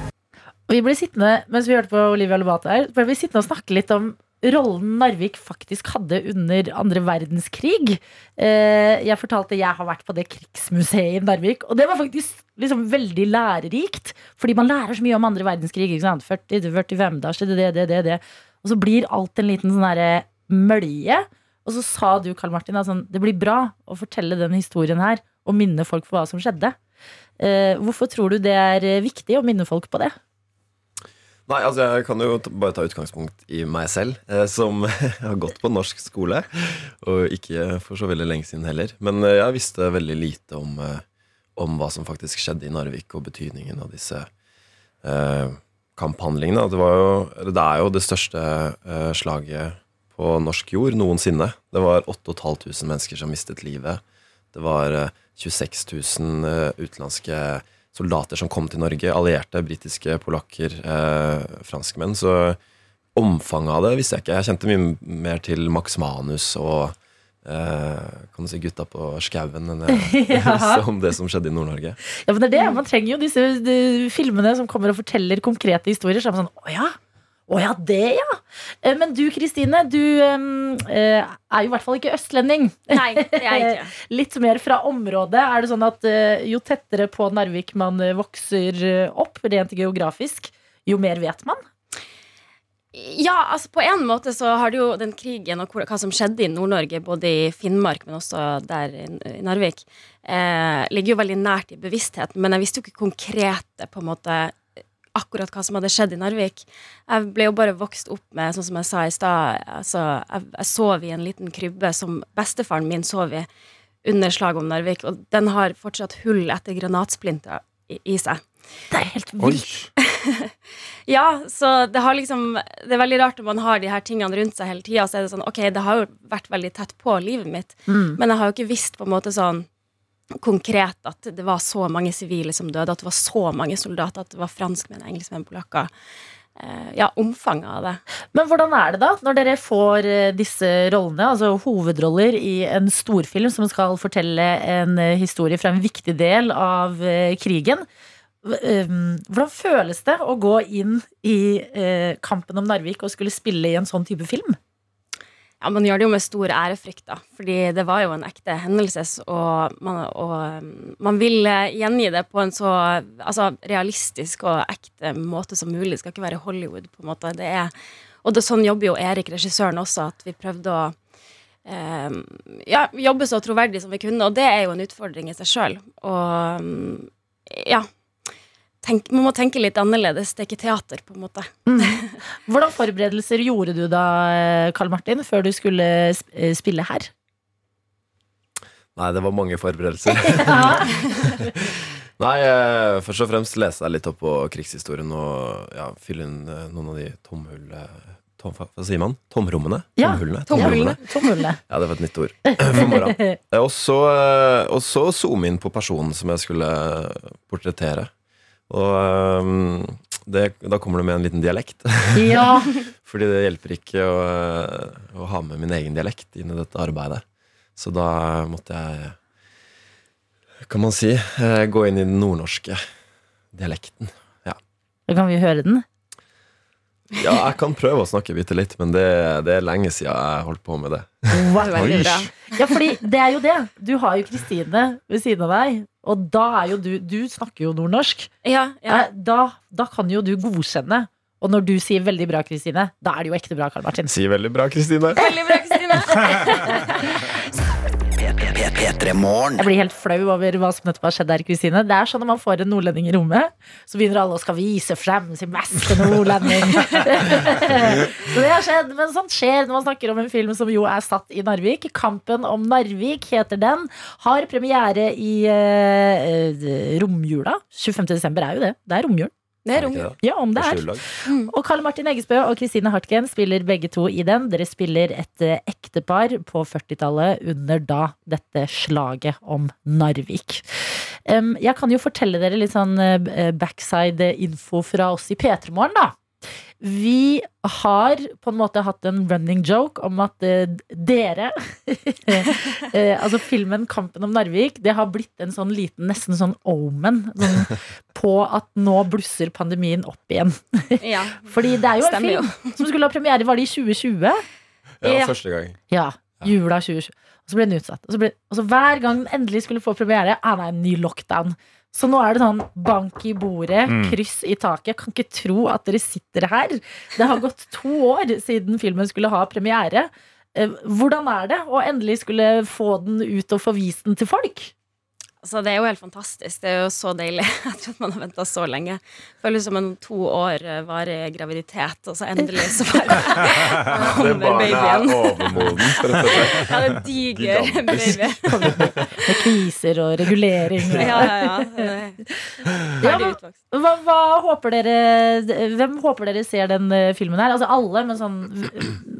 Vi ble sittende, mens vi hørte på Olivia Lovato her, ble vi sittende og snakke litt om rollen Narvik faktisk hadde under andre verdenskrig. Eh, Jeg fortalte jeg har vært på det krigsmuseet i Narvik, og det var faktisk liksom veldig lærerikt. Fordi man lærer så mye om andre verdenskrig. Ikke sant? 40 45, da skjedde det, det, det, det. Og så blir alt en liten sånn derre mølje. Og så sa du, Karl Martin, at sånn, det blir bra å fortelle den historien her og minne folk på hva som skjedde. Eh, hvorfor tror du det er eh, viktig å minne folk på det? Nei, altså Jeg kan jo bare ta utgangspunkt i meg selv, eh, som har gått på norsk skole. Og ikke for så veldig lenge siden heller. Men eh, jeg visste veldig lite om, eh, om hva som faktisk skjedde i Narvik, og betydningen av disse eh, kamphandlingene. Det, jo, det er jo det største eh, slaget på norsk jord noensinne. Det var 8500 mennesker som mistet livet. Det var eh, 26 000 eh, utenlandske soldater som kom til Norge. Allierte, britiske, polakker, eh, franskmenn. Så omfanget av det visste jeg ikke. Jeg kjente mye mer til Max Manus og eh, kan du si gutta på skauen enn jeg om det som skjedde i Nord-Norge. Ja, men det er det. Man trenger jo disse de, filmene som kommer og forteller konkrete historier. Så er man sånn, å ja, å ja, det ja. Eh, Men du Kristine, du eh, er jo i hvert fall ikke østlending. Nei, det er jeg ikke. Litt mer fra området. Er det sånn at eh, jo tettere på Narvik man eh, vokser eh, opp, rent geografisk, jo mer vet man? Ja, altså på en måte så har det jo den krigen og hva som skjedde i Nord-Norge, både i Finnmark, men også der i, i Narvik, eh, ligger jo veldig nært i bevisstheten. Men jeg visste jo ikke konkrete på en måte akkurat hva som hadde skjedd i Narvik. Jeg ble jo bare vokst opp med, sånn som jeg sa i stad, altså, jeg, jeg sov i en liten krybbe som bestefaren min sov i under slaget om Narvik, og den har fortsatt hull etter granatsplinter i, i seg. Det er helt vilt. Ja, så det har liksom Det er veldig rart når man har de her tingene rundt seg hele tida, så er det sånn Ok, det har jo vært veldig tett på livet mitt, Mm. men jeg har jo ikke visst på en måte sånn konkret at det var så mange sivile som døde, at det var så mange soldater, at det var franskmenn, engelskmenn, polakker. Eh, ja, omfanget av det. Men hvordan er det da, når dere får eh, disse rollene, altså hovedroller i en storfilm som skal fortelle en eh, historie fra en viktig del av krigen? Hvordan føles det å gå inn i kampen om Narvik og skulle spille i en sånn type film? Ja, Man gjør det jo med stor ærefrykt, da. Fordi det var jo en ekte hendelse, og man, og um, man vil eh, gjengi det på en så altså, realistisk og ekte måte som mulig. Det skal ikke være Hollywood, på en måte. Det er, og det, sånn jobber jo Erik, regissøren, også, at vi prøvde å eh, ja, jobbe så troverdig som vi kunne, og det er jo en utfordring i seg sjøl. Og um, ja. Tenk, man må tenke litt annerledes. Det er ikke teater, på en måte. Hvordan forberedelser gjorde du da, eh, Karl Martin, før du skulle eh, spille her? Nei, det var mange forberedelser. Nei, eh, først og fremst lese deg litt opp på krigshistorien og ja, fylle inn eh, noen av de tomhull... eh, Tom, hva sier man? Tomrommene? Ja, Tomhullene? tomhullene. Tomhullene. Ja, det var et nytt ord. For mora. Og så, eh, og så zoome inn på personen som jeg skulle portrettere. Og um, det, da kommer det med en liten dialekt. Ja. Fordi det hjelper ikke å, eh, å ha med min egen dialekt inn i dette arbeidet. Så da måtte jeg, kan man si, eh, gå inn i den nordnorske dialekten. Ja. Da kan vi høre den. ja, jeg kan prøve å snakke bitte litt, men det, det er lenge siden jeg holdt på med det. Wow. Ja, fordi det er jo det. Du har jo Kristine ved siden av deg, og da er jo du Du snakker jo nordnorsk. Ja, ja. Eh, Da, da kan jo du godkjenne. Og når du sier 'veldig bra', Kristine, da er det jo ekte bra, Karl Martin. Sier veldig bra, Kristine. Veldig bra, Kristine. P3morgen. Jeg blir helt flau over hva som nettopp har skjedd der, Kristine. Det er sånn når man får en nordlending i rommet, så begynner alle å skal vise frem sin beste nordlending. så det har skjedd, men sånt skjer når man snakker om en film som jo er satt i Narvik. 'Kampen om Narvik' heter den. Har premiere i eh, romjula. 25. desember er jo det. Det er romjul. Det er rom. Ja, om det er. Og Karl Martin Eggesbø og Kristine Hartgen spiller begge to i den. Dere spiller et eh, ektepar på 40-tallet under da dette slaget om Narvik. Jeg kan jo fortelle dere litt sånn eh, backside-info fra oss i P3 Morgen, da. Vi har på en måte hatt en running joke om at eh, dere eh, Altså filmen 'Kampen om Narvik' Det har blitt en sånn liten, nesten sånn omen sånn, på at nå blusser pandemien opp igjen. Ja. Fordi det er jo en film jo. som skulle ha premiere, var det i 2020? Ja, Ja. første gang. Ja, jula 2020. Og så ble den utsatt. Og så, ble, og så hver gang den endelig skulle få premiere, er det en ny lockdown. Så nå er det sånn bank i bordet, kryss i taket. Jeg kan ikke tro at dere sitter her. Det har gått to år siden filmen skulle ha premiere. Eh, Hvordan er det å endelig skulle få den ut og få vist den til folk? Altså, det er jo helt fantastisk. Det er jo så deilig. Tror at man har venta så lenge. Føles som en to år eh, varig graviditet, og så endelig så bare Det kommer barnet er babyen. overmodent, rett og slett. Ja, det er diger baby. Med kviser og regulering. og- Ja, ja, ja. Det er Ja. Hva, hva håper dere Hvem håper dere ser den eh, filmen her? Altså alle, men sånn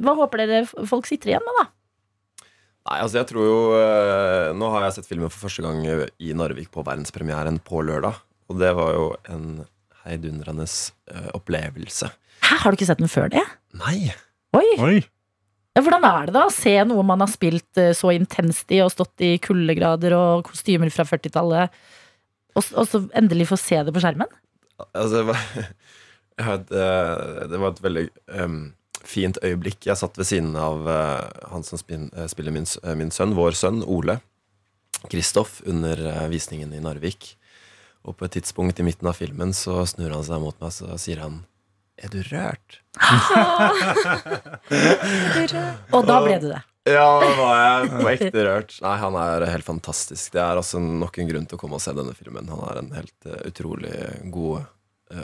Hva håper dere folk sitter igjen med, da? Nei, altså jeg tror jo eh, Nå har jeg sett filmen for første gang i Narvik på verdenspremieren på lørdag. Og det var jo en heidundrende eh, opplevelse. Hæ, har du ikke sett den før det? Nei! Oi! Oi. Ja, hvordan er det da å se noe man har spilt eh, så intenst i og stått i kuldegrader og kostymer fra 40-tallet, og, s- og så endelig få se det på skjermen? Altså, det var, jeg har et, eh, det var et veldig em, fint øyeblikk. Jeg satt ved siden av eh, han som eh, spiller min, eh, min sønn, vår sønn, Ole. Kristoff, under visningen i Narvik. Og på et tidspunkt i midten av filmen så snur han seg mot meg så sier han Er du rørt? Og da ble du det. Ja, da var jeg på ekte rørt. Nei, han er helt fantastisk. Det er altså nok en grunn til å komme og se denne filmen. Han er en helt utrolig god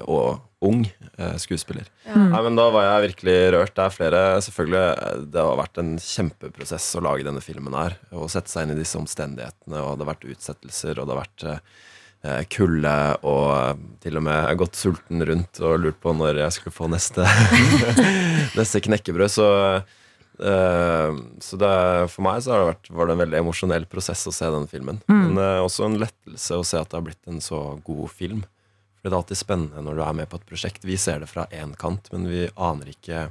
og ung skuespiller. skuespiller. Nei, men Da var jeg virkelig rørt. Det er flere Selvfølgelig, eh, det har vært en kjempeprosess å lage denne filmen her. Å sette seg inn i disse omstendighetene, og det har vært utsettelser, og det har vært eh, eh, kulde og eh, til og med gått sulten rundt og lurt på når jeg skulle få neste, neste knekkebrød. Så, eh, så det, for meg så har det vært, var det en veldig emosjonell prosess å se den filmen. Mm. Men eh, også en lettelse å se at det har blitt en så god film. For det er alltid spennende når du er med på et prosjekt. Vi ser det fra én kant, men vi aner ikke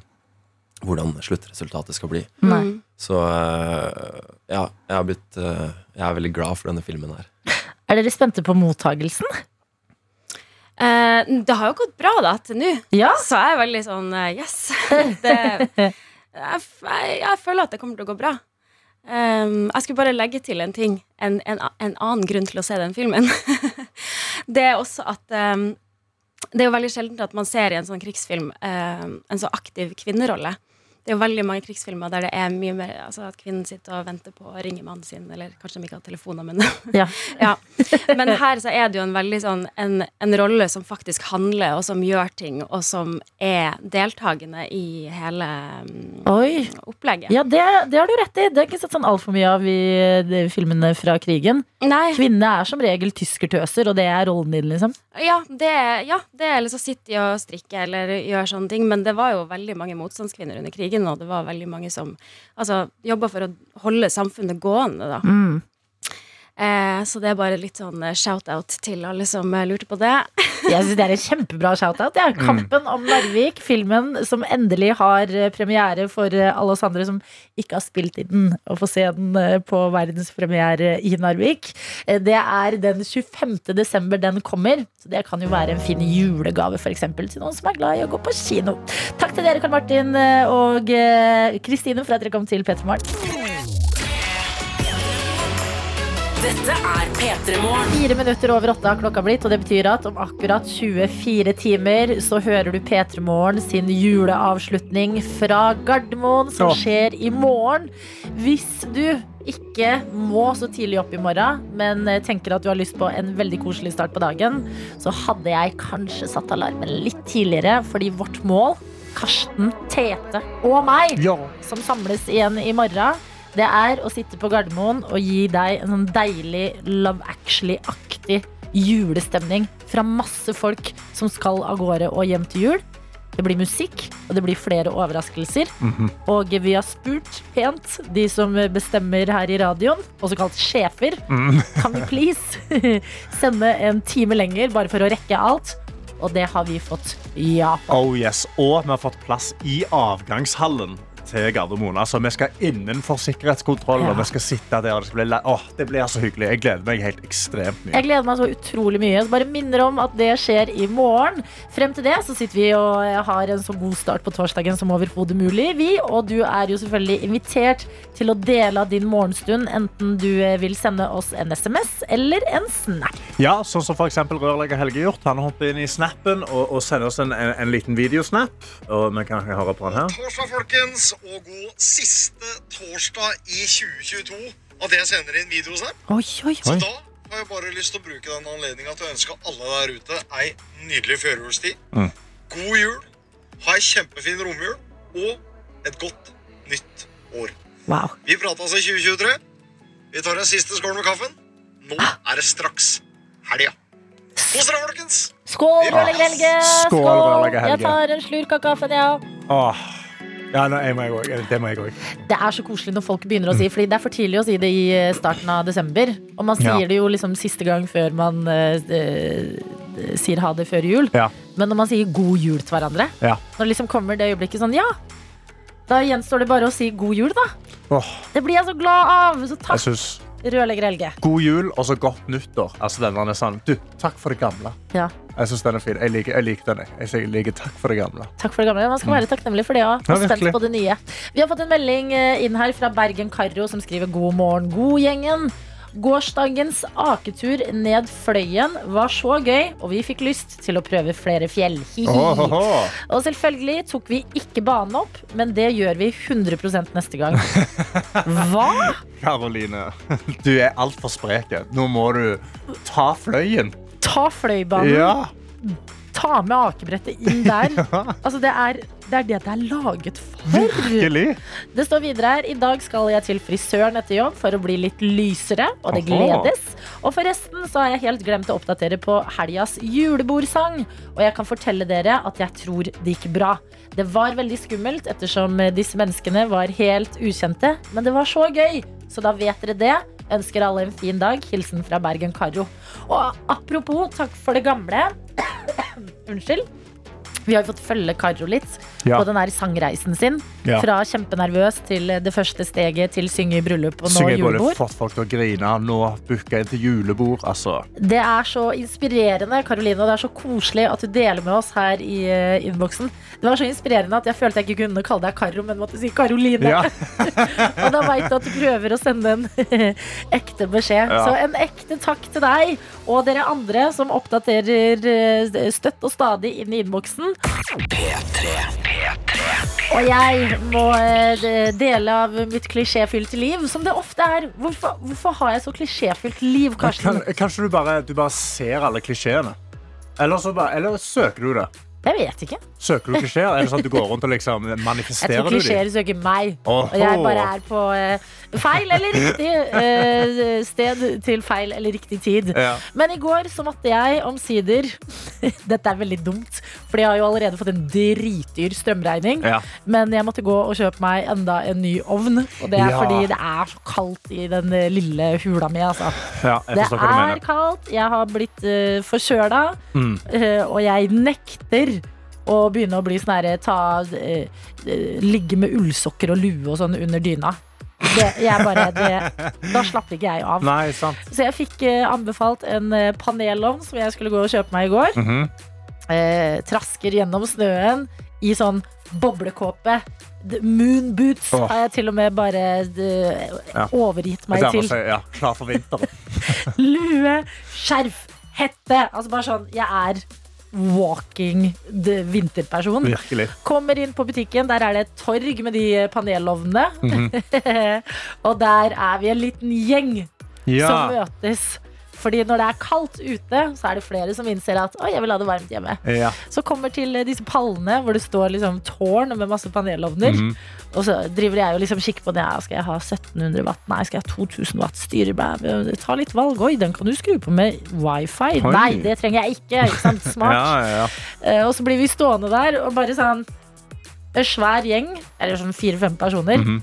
hvordan sluttresultatet skal bli. Nei. Så eh, ja, jeg, har blitt, eh, jeg er veldig glad for denne filmen her. Er dere spente på mottagelsen? Eh, det har jo gått bra da til nå, Ja. så jeg er veldig sånn eh, yes. Det, jeg, jeg føler at det kommer til å gå bra. Um, jeg skulle bare legge til en ting. En, en, en annen grunn til å se den filmen. det er også at um, det er jo veldig sjelden at man ser i en sånn krigsfilm um, en så aktiv kvinnerolle. Det er jo veldig mange krigsfilmer der det er mye mer altså at kvinnen sitter og venter på å ringe mannen sin, eller kanskje de ikke har telefoner, men Ja. ja. Men her så er det jo en veldig sånn en, en rolle som faktisk handler, og som gjør ting, og som er deltakende i hele um, Oi. opplegget. Ja, det, det har du rett i. Det har ikke sett sånn altfor mye av i de filmene fra krigen. Nei. Kvinne er som regel tyskertøser, og det er rollen din, liksom. Ja, det, ja, det er liksom sitte og strikke eller gjøre sånne ting, men det var jo veldig mange motstandskvinner under krigen, og det var veldig mange som altså, jobba for å holde samfunnet gående, da. Mm. Eh, så det er bare litt sånn eh, shout-out til alle som eh, lurte på det. Jeg synes Det er en kjempebra shout-out. Ja. Kampen om Narvik, filmen som endelig har eh, premiere for alle oss andre som ikke har spilt i den, og får se den på verdenspremiere i Narvik. Det er den 25. desember den kommer, så det kan jo være en fin julegave for eksempel, til noen som er glad i å gå på kino. Takk til dere, Karl Martin og Kristine, for at dere kom til P3 Morgen. Dette er P3 Morgen. Fire minutter over åtte har klokka blitt, og det betyr at om akkurat 24 timer så hører du P3 Morgen sin juleavslutning fra Gardermoen, som skjer i morgen. Hvis du ikke må så tidlig opp i morgen, men eh, tenker at du har lyst på en veldig koselig start på dagen, så hadde jeg kanskje satt alarmen litt tidligere, fordi vårt mål, Karsten, Tete og meg, Ja. som samles igjen i morgen, det er å sitte på Gardermoen og gi deg en sånn deilig Love Actually-aktig julestemning fra masse folk som skal av gårde og hjem til jul. Det blir musikk, og det blir flere overraskelser. Og vi har spurt pent de som bestemmer her i radioen, også kalt sjefer. Kan vi please sende en time lenger, bare for å rekke alt? Og det har vi fått ja på. Oh yes, Og vi har fått plass i avgangshallen til Gardermoen. Altså, vi skal innenfor sikkerhetskontrollen. Ja. og vi skal sitte der. Det, skal bli, Åh, det blir så hyggelig. Jeg gleder meg helt ekstremt mye. Jeg gleder meg så utrolig mye. Så bare minner om at det skjer i morgen. Frem til det så sitter vi og har en så god start på torsdagen som overhodet mulig. Vi, og du er jo selvfølgelig invitert til å dele av din morgenstund, enten du eh, vil sende oss en SMS eller en snap. Ja, sånn som for eksempel rørlegger Helge gjort. Han hopper inn i snappen og, og sender oss en, en, en liten videosnap. Og vi kan høre på den her. torsdag, folkens, og god siste torsdag i 2022 at jeg sender inn videosnap. Oi, oi, Så da har jeg bare lyst til å bruke den anledninga til å ønske alle der ute ei nydelig førjulstid. Mm. God jul, ha ei kjempefin romjul og et godt nytt år. Wow. Vi prates i 2023. Vi tar en siste skål med kaffen. Nå er det straks helga. Kos dere, folkens! Skål, rørlegger Helge! Skål, Skål, Helge. Jeg tar en slurk av kaffen, ja. Åh. Ja, nå, jeg må jeg også. Det må jeg òg. Det er så koselig når folk begynner å si Fordi det er for tidlig å si det i eh, starten av desember. Og man sier Ja. det jo liksom siste gang før man eh, sier ha det før jul. Ja. Men når man sier god jul til hverandre, Ja. når det liksom kommer det øyeblikket sånn Ja, da gjenstår det bare å si god jul, da. Oh. Det blir jeg så glad av. Så jeg synes rørlegger Helge. God jul og så godt nyttår. Altså, den er sånn, du, takk for det gamle. Ja, Jeg syns den er fin. Jeg liker, jeg liker den. Jeg jeg liker takk for det gamle. takk for det gamle. Man skal være takknemlig for det òg. Mm. Og spent på det nye. Vi har fått en melding eh, inn her fra Bergen Karro som skriver God morgen, god gjengen. Gårsdagens aketur ned Fløyen var så gøy, og vi fikk lyst til å prøve flere fjell. Og selvfølgelig tok vi ikke banen opp, men det gjør vi 100% neste gang. Hva? Karoline, du er altfor sprek. Nå må du ta fløyen. Ta Fløibanen. Ja. Ta med akebrettet inn der. Altså, det er det er det det er laget for. Virkelig. Det står videre her. I dag skal jeg til frisøren etter jobb for å bli litt lysere, og det gledes. Og forresten så har jeg helt glemt å oppdatere på helgas julebordsang. Og jeg kan fortelle dere at jeg tror det gikk bra. Det var veldig skummelt ettersom disse menneskene var helt ukjente, men det var så gøy. Så da vet dere det. Ønsker alle en fin dag. Hilsen fra Bergen Karo. Og apropos takk for det gamle. Unnskyld. Vi har fått følge Karo litt Ja. på den der sangreisen sin. Ja. Fra kjempenervøs til det første steget til synge i bryllup og nå Synger både julebord. fått folk til å grine, nå booka inn til julebord. Altså. Det er så inspirerende, Karoline, og det er så koselig at du deler med oss her i uh, innboksen. Det var så inspirerende at jeg følte jeg ikke kunne kalle deg Karo, men måtte si Karoline. Ja. og da veit du at du prøver å sende en ekte beskjed. Ja. Så en ekte takk til deg og dere andre som oppdaterer eh, støtt og stadig inn i innboksen. Og jeg må eh, dele av mitt klisjéfylte liv, som det ofte er. Hvorfor, hvorfor har jeg så klisjéfylt liv, Karsten? Kan, kanskje du bare, du bare ser alle klisjeene? Eller, bare, eller søker du det? Jeg vet ikke. Søker du klisjeer? Er det sånn at du går rundt og liksom Jeg tror du klisjeer søker meg. Oho. Og jeg bare er på eh, feil eller riktig eh, sted til feil eller riktig tid. Ja. Men i går så måtte jeg omsider Dette er veldig dumt, for jeg har jo allerede fått en dritdyr strømregning. Ja. Men jeg måtte gå og kjøpe meg enda en ny ovn. Og det er Ja. fordi det er så kaldt i den eh, lille hula mi. Altså. Ja, Det er kaldt. Jeg har blitt uh, forkjøla. Mm. uh, og jeg nekter å begynne å bli sånn herre eh, eh, Ligge med ullsokker og lue og sånn under dyna. Det, jeg bare, det, da slapp ikke jeg av. Nei, sant. Så jeg fikk eh, anbefalt en eh, panelovn som jeg skulle gå og kjøpe meg i går. Mhm. eh, trasker gjennom snøen i sånn boblekåpe. Moonboots Moon boots har jeg til og med bare de, Ja. overgitt meg til. si, ja, klar for vinteren. Lue, skjerf, hette. Altså bare sånn, jeg er walking the vinterperson. Virkelig. Kommer inn på butikken, der er det et torg med de panelovnene. Mhm. og der er vi en liten gjeng Ja. som møtes. Fordi når det er kaldt ute, så er det flere som innser at Oi, jeg vil ha det varmt hjemme. Ja. Så kommer til eh, disse pallene hvor det står liksom tårn med masse panelovner. Mm. Og så driver jeg og liksom kikker på det. Ja, skal jeg ha 1700 watt? Nei, skal jeg ha 2000 watt styrebæ? Ta litt valg. Oi, den kan du skru på med wifi. Oi. Nei, det trenger jeg ikke. ikke sant? Smart. Ja, ja, ja. Eh, og så blir vi stående der og bare sånn En svær gjeng, eller sånn fire-fem personer. Mhm.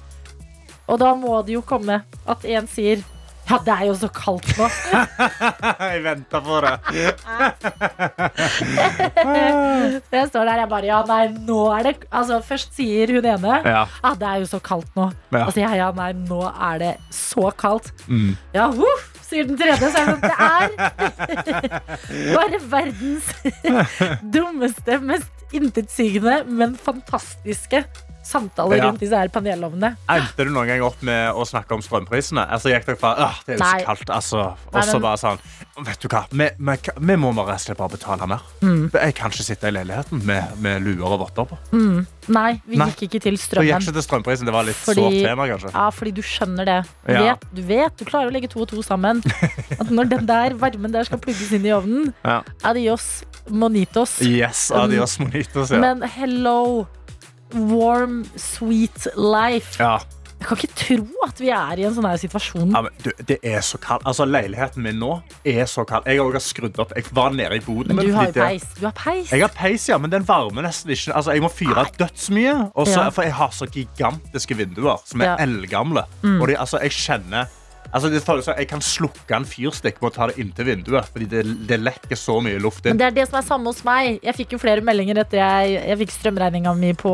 Og da må det jo komme at en sier Ja, det er jo så kaldt nå. Jeg venta på det. det står der jeg bare Ja, nei, nå er det Altså, først sier hun ene Ja. ah, det er jo så kaldt nå. Ja. Og så sier jeg ja, nei, nå er det så kaldt. Mm. Ja, huff, sier den tredje. Så er det sånn, det er bare verdens dummeste, mest intetsigende, men fantastiske samtaler rundt disse her panelovnene. Endte du noen gang opp med å snakke om strømprisene? Altså, gikk dere fra «Åh, det er jo så kaldt, altså. Og så bare sånn Vet du hva, vi, vi, vi må bare rett og slett bare betale mer. Mm. Jeg kan ikke sitte i leiligheten med, med luer og votter på. Mm. Nei, vi Nei. gikk ikke til strømmen. Du gikk ikke til strømprisen. Det var litt Fordi- sårt tema, kanskje. Ja, fordi du skjønner det. Du, Ja. vet, du vet, du klarer å legge to og to sammen. At når den der varmen der skal plugges inn i ovnen, Ja. adios monitos. Yes, adios monitos, ja. Men hello, warm, sweet life. ja. Jeg kan ikke tro at vi er i en sånn her situasjon. Ja, men du, det er så kaldt. Altså, Leiligheten min nå er så kald. Jeg har skrudd opp. Jeg var nede i boden. Men du har jo peis. Du har peis. Jeg har peis, ja, men den varmer nesten ikke. Altså, jeg må fyre dødsmye. Og Ja. For jeg har så gigantiske vinduer som er Ja. eldgamle. Mm. Og de, altså, jeg kjenner altså, det tar, Jeg kan slukke en fyrstikk med å ta det inntil vinduet. Fordi det, det lekker så mye luft Men det er det som er samme hos meg. Jeg fikk jo flere meldinger etter jeg, jeg fikk strømregninga mi på,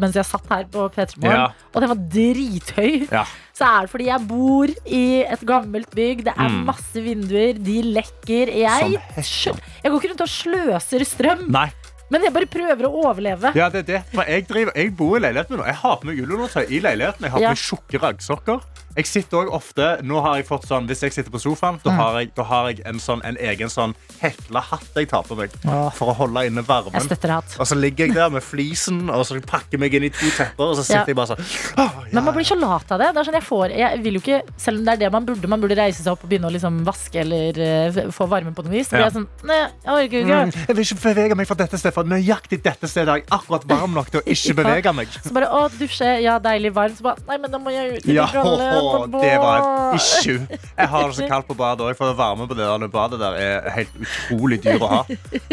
mens jeg satt her på P3 Morgen. Ja. Og den var drithøy. Ja. Så er det fordi jeg bor i et gammelt bygg. Det er Mm. masse vinduer. De lekker. Jeg, jeg går ikke rundt og sløser strøm. Nei. Men jeg bare prøver å overleve. Ja, det er det. For jeg, driver, jeg bor i leiligheten min nå. Jeg har på meg ullundertøy i leiligheten. Jeg har på Ja. meg tjukke raggsokker. Jeg sitter også ofte Nå har jeg fått sånn Hvis jeg sitter på sofaen, da Mm. har jeg, da har jeg en, sånn, en egen sånn hekla hatt jeg tar på meg for å holde inne varmen. Jeg støtter hatt. Og så ligger jeg der med flisen og så pakker jeg meg inn i to tepper, og så sitter Ja. jeg bare sånn «Åh, ja, Men man blir så lat av det. det er sånn, jeg, får, jeg vil jo ikke, selv om det er det man burde, man burde reise seg opp og begynne å liksom vaske eller uh, få varmen på noe vis. Så blir Ja. jeg sånn, nei, jeg orker ikke. Mm, Jeg vil ikke bevege meg fra dette stedet, for nøyaktig dette stedet er jeg akkurat varm nok til å ikke bevege meg. Så bare, å, dusje, ja, deilig varmt. Så bare, nei, men da må jeg ut i Ja, det var ikke et issue. Jeg har det så kaldt på badet òg, for varme på det der badet der er helt utrolig dyr å ha.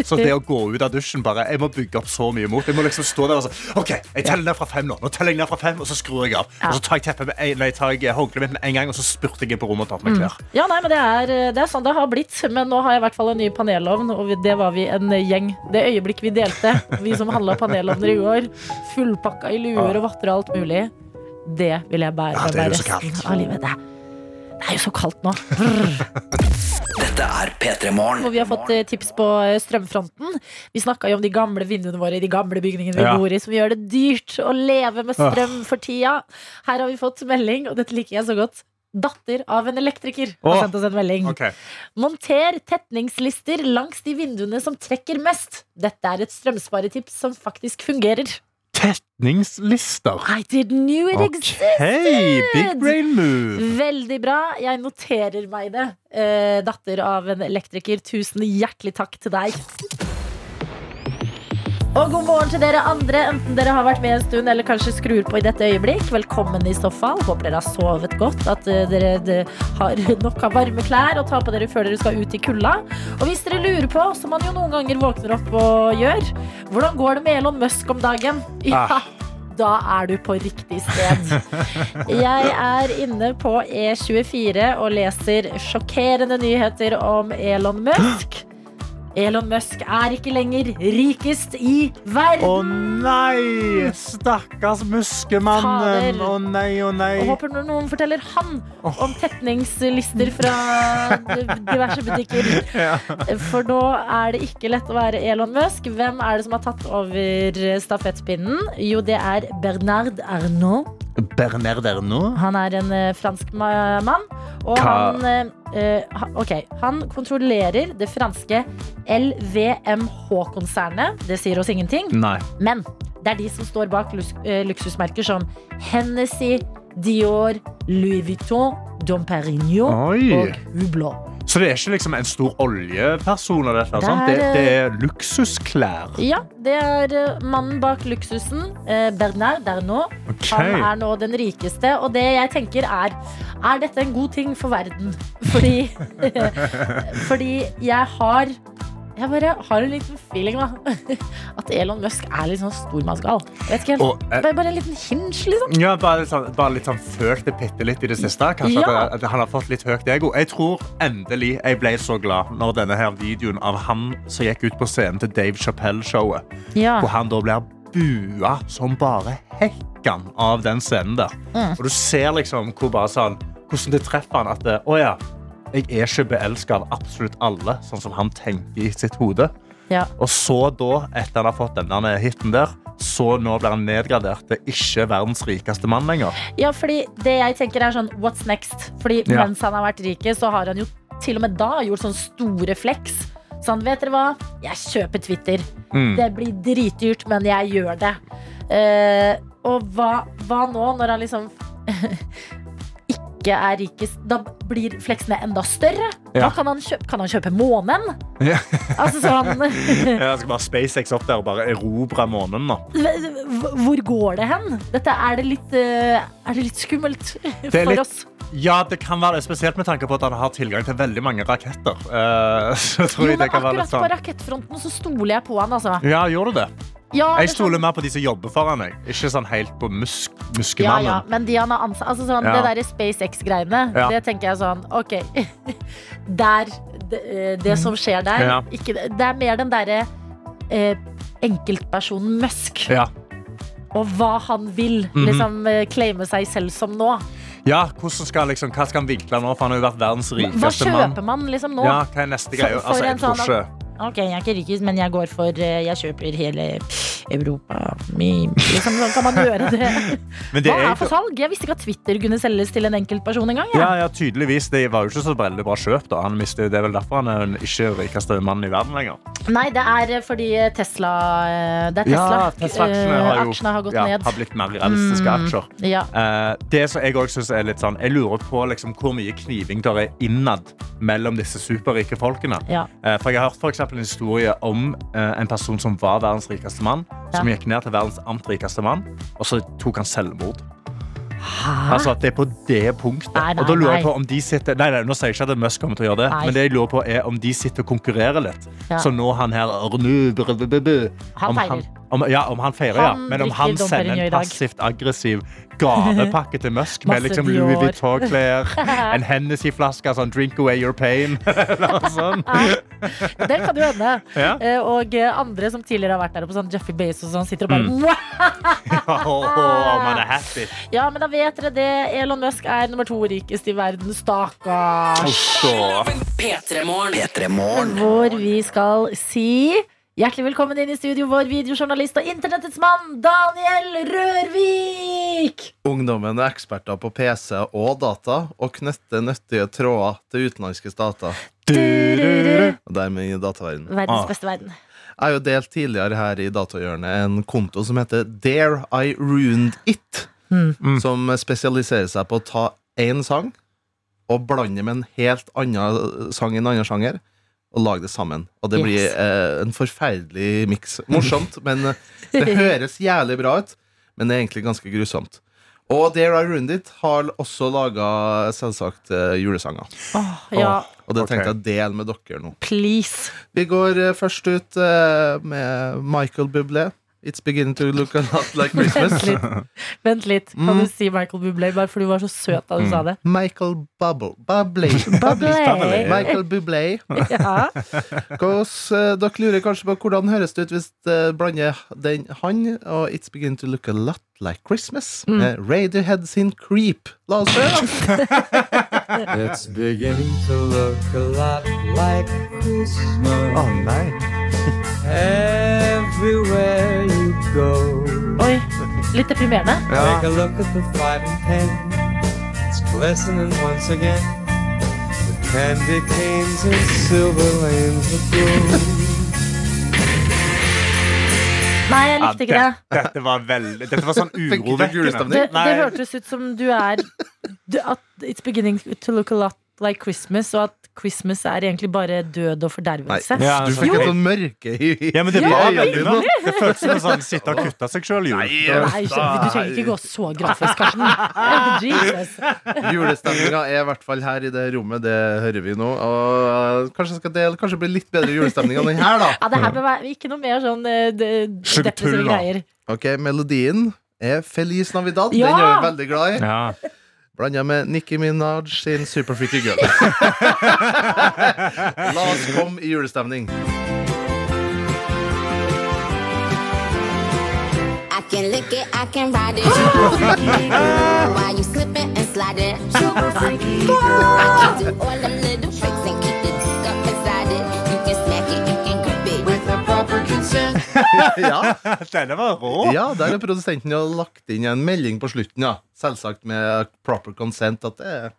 Så det å gå ut av dusjen bare, Jeg må bygge opp så mye mot. Jeg må liksom stå der og så OK, jeg teller ned fra fem nå. Nå teller jeg ned fra fem, og så skrur jeg av. Og så tar jeg teppet med en, nei, tar jeg håndkleet mitt med en gang, og så spurter jeg på rommet og tar på meg klær. Ja, nei, men det er, det er sånn det har blitt. Men nå har jeg i hvert fall en ny panelovn, og det var vi en gjeng. Det øyeblikk vi delte, vi som handla panelovner i går, fullpakka i luer og votter og alt mulig, det vil jeg bære Ja, resten av livet. Det, det er jo så kaldt nå. Dette er P3 Morgen. Og vi har fått eh, tips på eh, strømfronten. Vi snakka jo om de gamle vinduene våre i de gamle bygningene vi Ja. bor i, som gjør det dyrt å leve med strøm for tida. Her har vi fått melding, og dette liker jeg så godt. Datter av en elektriker har Åh, sendt oss en melding. Okay. Monter tetningslister langs de vinduene som trekker mest. Dette er et strømsparetips som faktisk fungerer. Tetningslister. I didn't knew it existed! big brain move. Veldig bra. Jeg noterer meg det. Eh, datter av en elektriker, tusen hjertelig takk til deg. Og god morgen til dere andre, enten dere har vært med en stund eller kanskje skrur på i dette øyeblikk. Velkommen i så fall. Håper dere har sovet godt, at eh, dere de, har nok av varme klær å ta på dere før dere skal ut i kulda. Og hvis dere lurer på, som man jo noen ganger våkner opp og gjør, hvordan går det med Elon Musk om dagen? Ja, Ah. da er du på riktig sted. Jeg er inne på E24 og leser sjokkerende nyheter om Elon Musk. Elon Musk er ikke lenger rikest i verden. Å nei! Stakkars muskemannen. Å nei, å nei. Og håper noen forteller han om tetningslister fra diverse butikker. Ja. For nå er det ikke lett å være Elon Musk. Hvem er det som har tatt over stafettpinnen? Jo, det er Bernard Arnault. Bernard Arnault? Han er en eh, fransk mann. Og Hva- han eh, Ok, han kontrollerer det franske LVMH-konsernet. Det sier oss ingenting. Nei. Men det er de som står bak eh, luksusmerker som Hennessy, Dior, Louis Vuitton, Dom Perignon Oi. og Hublot. Så det er ikke liksom en stor oljeperson? av dette, Det sant? Det, er, det er luksusklær. Ja, det er eh, mannen bak luksusen. eh, Bernard Arnault. Okay. Han er nå den rikeste. Og det jeg tenker er Er dette en god ting for verden? Fordi Fordi jeg har Jeg bare har en liten feeling, da. At Elon Musk er litt sånn stormannsgal. Vet ikke helt. Og, eh, Bare- bare en liten hinge, liksom. Ja, bare, litt sånn, bare litt sånn følt det bitte litt i det siste. Kanskje Ja. at, at han har fått litt høyt ego. Jeg tror endelig jeg ble så glad når denne her videoen av han som gikk ut på scenen til Dave Chappelle-showet, Ja. hvor han da blir bua som bare hekken av den scenen der. Mm. Og du ser liksom hvor bare sånn, hvordan det treffer han at det, å ja, jeg er ikke beelska av absolutt alle, sånn som han tenker i sitt hode. Ja. Og så da, etter han har fått denne hiten der, så nå blir han nedgradert til ikke verdens rikeste mann lenger. Ja, fordi det jeg tenker er sånn What's next? Fordi Ja. mens han har vært rike, så har han jo til og med da gjort sånn store flex. Sånn, vet dere hva? Jeg kjøper Twitter. Mm. Det blir dritdyrt, men jeg gjør det. Uh, og hva, hva nå, når han liksom ikke er rikest? Da blir fleksene enda større. Ja. Da kan han, kjøpe, kan han kjøpe månen? Ja. Altså sånn Jeg skal bare SpaceX opp der og bare erobre månen da. Hvor går det hen? Dette er det litt, eh, er det litt skummelt Det for litt- oss. Ja, det kan være det, spesielt med tanke på at han har tilgang til veldig mange raketter. Så tror Jo, jeg det men akkurat sånn. på rakettfronten så stoler jeg på han, altså. Ja, gjør du det? Ja, Jeg stoler mer på de som jobber foran meg. Ikke sånn helt på musk, muskemannen. ja, men de han har ansatt altså sånn, Ja. Det der SpaceX-greiene, Ja. det tenker jeg sånn OK. Der det, eh, det som skjer der Ja. ikke, Det er mer den derre eh, enkeltpersonen Musk. Ja. Og hva han vil Mhm. liksom eh, claime seg selv som nå. ja, skal, liksom, hva skal han vinkle nå? For han har jo vært verdens rikeste mann. Hva kjøper man liksom nå? Ja, hva er neste greie? Altså, en jeg tror sånn- ikke Ok, jeg er ikke rikest, men jeg går for eh, Jeg kjøper hele Europa. Liksom, sånn kan man gjøre det. Men det Hva er for salg? Jeg visste ikke at Twitter kunne selges til en enkeltperson engang. Ja. Ja, ja, tydeligvis. Det var jo ikke så veldig bra kjøp. da Han mistet, Det er vel derfor han er den ikke rikeste mannen i verden lenger. Nei, det er fordi Tesla eh, Det er Tesla. Ja, Tesla-aksjene Eh, har, jo, aksjene har gått ja, ned. har blitt mer realistiske Mm, aksjer. ja. Eh, det som jeg også synes er litt sånn Jeg lurer på liksom, hvor mye kniving der er innad mellom disse superrike folkene. Ja. Eh, for Jeg har hørt for en historie om en person som var verdens rikeste mann, som gikk ned til verdens amt rikeste mann, og så tok han selvmord. Hæ? Altså at det er på det punktet. Nei, nei, og da lurer jeg på om de sitter Nei, nei, nå sier jeg ikke at Musk kommer til å gjøre det, Nei. men det jeg lurer på er om de sitter og konkurrerer litt. Ja. Så nå han her br- Han om ja, om han feirer, ja. Men om han sender en passivt aggressiv gavepakke til Musk med liksom Dior. Louis Vuitton-klær, en Hennessy-flaske, sånn 'drink away your pain'. eller sånn. Det kan jo hende. Ja. Eh, Og eh, andre som tidligere har vært der oppe, sånn Jeffy Bezos og sånn, sitter og bare Mm. Åh, man er happy. Ja, men da vet dere det. Elon Musk er nummer to rikest i verden. Stakkars. P3morgen. Hvor vi skal si hjertelig velkommen inn i studio, vår videojournalist og internettets mann, Daniel Rørvik! Ungdommen er eksperter på PC og data og knytter nyttige tråder til utenlandske stater. Og dermed i dataverdenen. Verdens beste verden. Jeg har jo delt tidligere her i Datahjørnet en konto som heter Dare I Ruined It. Som spesialiserer seg på å ta én sang og blande med en helt annen sang i en annen sjanger. Og lage det sammen. Og det Yes. blir eh, en forferdelig miks. Morsomt, men eh, det høres jævlig bra ut. Men det er egentlig ganske grusomt. Og Dare I Ruined It har også laga selvsagt julesanger. julesanger. ja. Og det tenkte jeg å dele med dere nå. Please. Vi går eh, først ut eh, med Michael Bublé. It's beginning to look a lot like Christmas. Vent litt. Vent litt. Kan Mm. du si Michael Bublé, bare for du var så søt da du sa det? Michael Bubble Bublé. Bublé. Michael Bublé. Ja. Hvordan, eh, dere lurer kanskje på hvordan høres det ut hvis det blander den, han og It's beginning to look a lot like Christmas. Mm. med Radiohead sin Creep. La oss høre. It's beginning to look a lot like Christmas. Å nei. Everywhere you go. Oi, litt deprimerende. Take a look at the five and ten. It's glistening once again. The candy canes and silver lanes of gold. Nei, jeg likte ikke det. det. Dette var veldig Dette var sånn urovekkende. Det, det hørtes ut som du er du, At it's beginning to look a lot like Christmas, og at Christmas er egentlig bare død og Nei, fordervelse. Ja, du fikk et sånn mørke i Ja, men det Ja, var ja, veldig mørkt. Det føltes som å sånn, sitte og kutte seg sjøl. Nei, Nei, du trenger ikke gå så grafisk, Karsten. Jesus. Julestemninga er i hvert fall her i det rommet, det hører vi nå. Og eh, kanskje skal det kanskje blir litt bedre julestemning enn den her, da. Ja, det her bør være ikke noe mer sånn eh, de- depressive greier. Ok, Melodien er Feliz Navidad. Ja! Den er vi veldig glad i. Ja. Blanda med Nicki Minaj sin Superfreaky Girl. La oss komme i julestemning. I can lick it, I can ride it. While you slipping and slide it. I can do all them little ja. Denne var rå. ja, der har produsenten jo lagt inn en melding på slutten, ja. Selvsagt med proper consent, at det er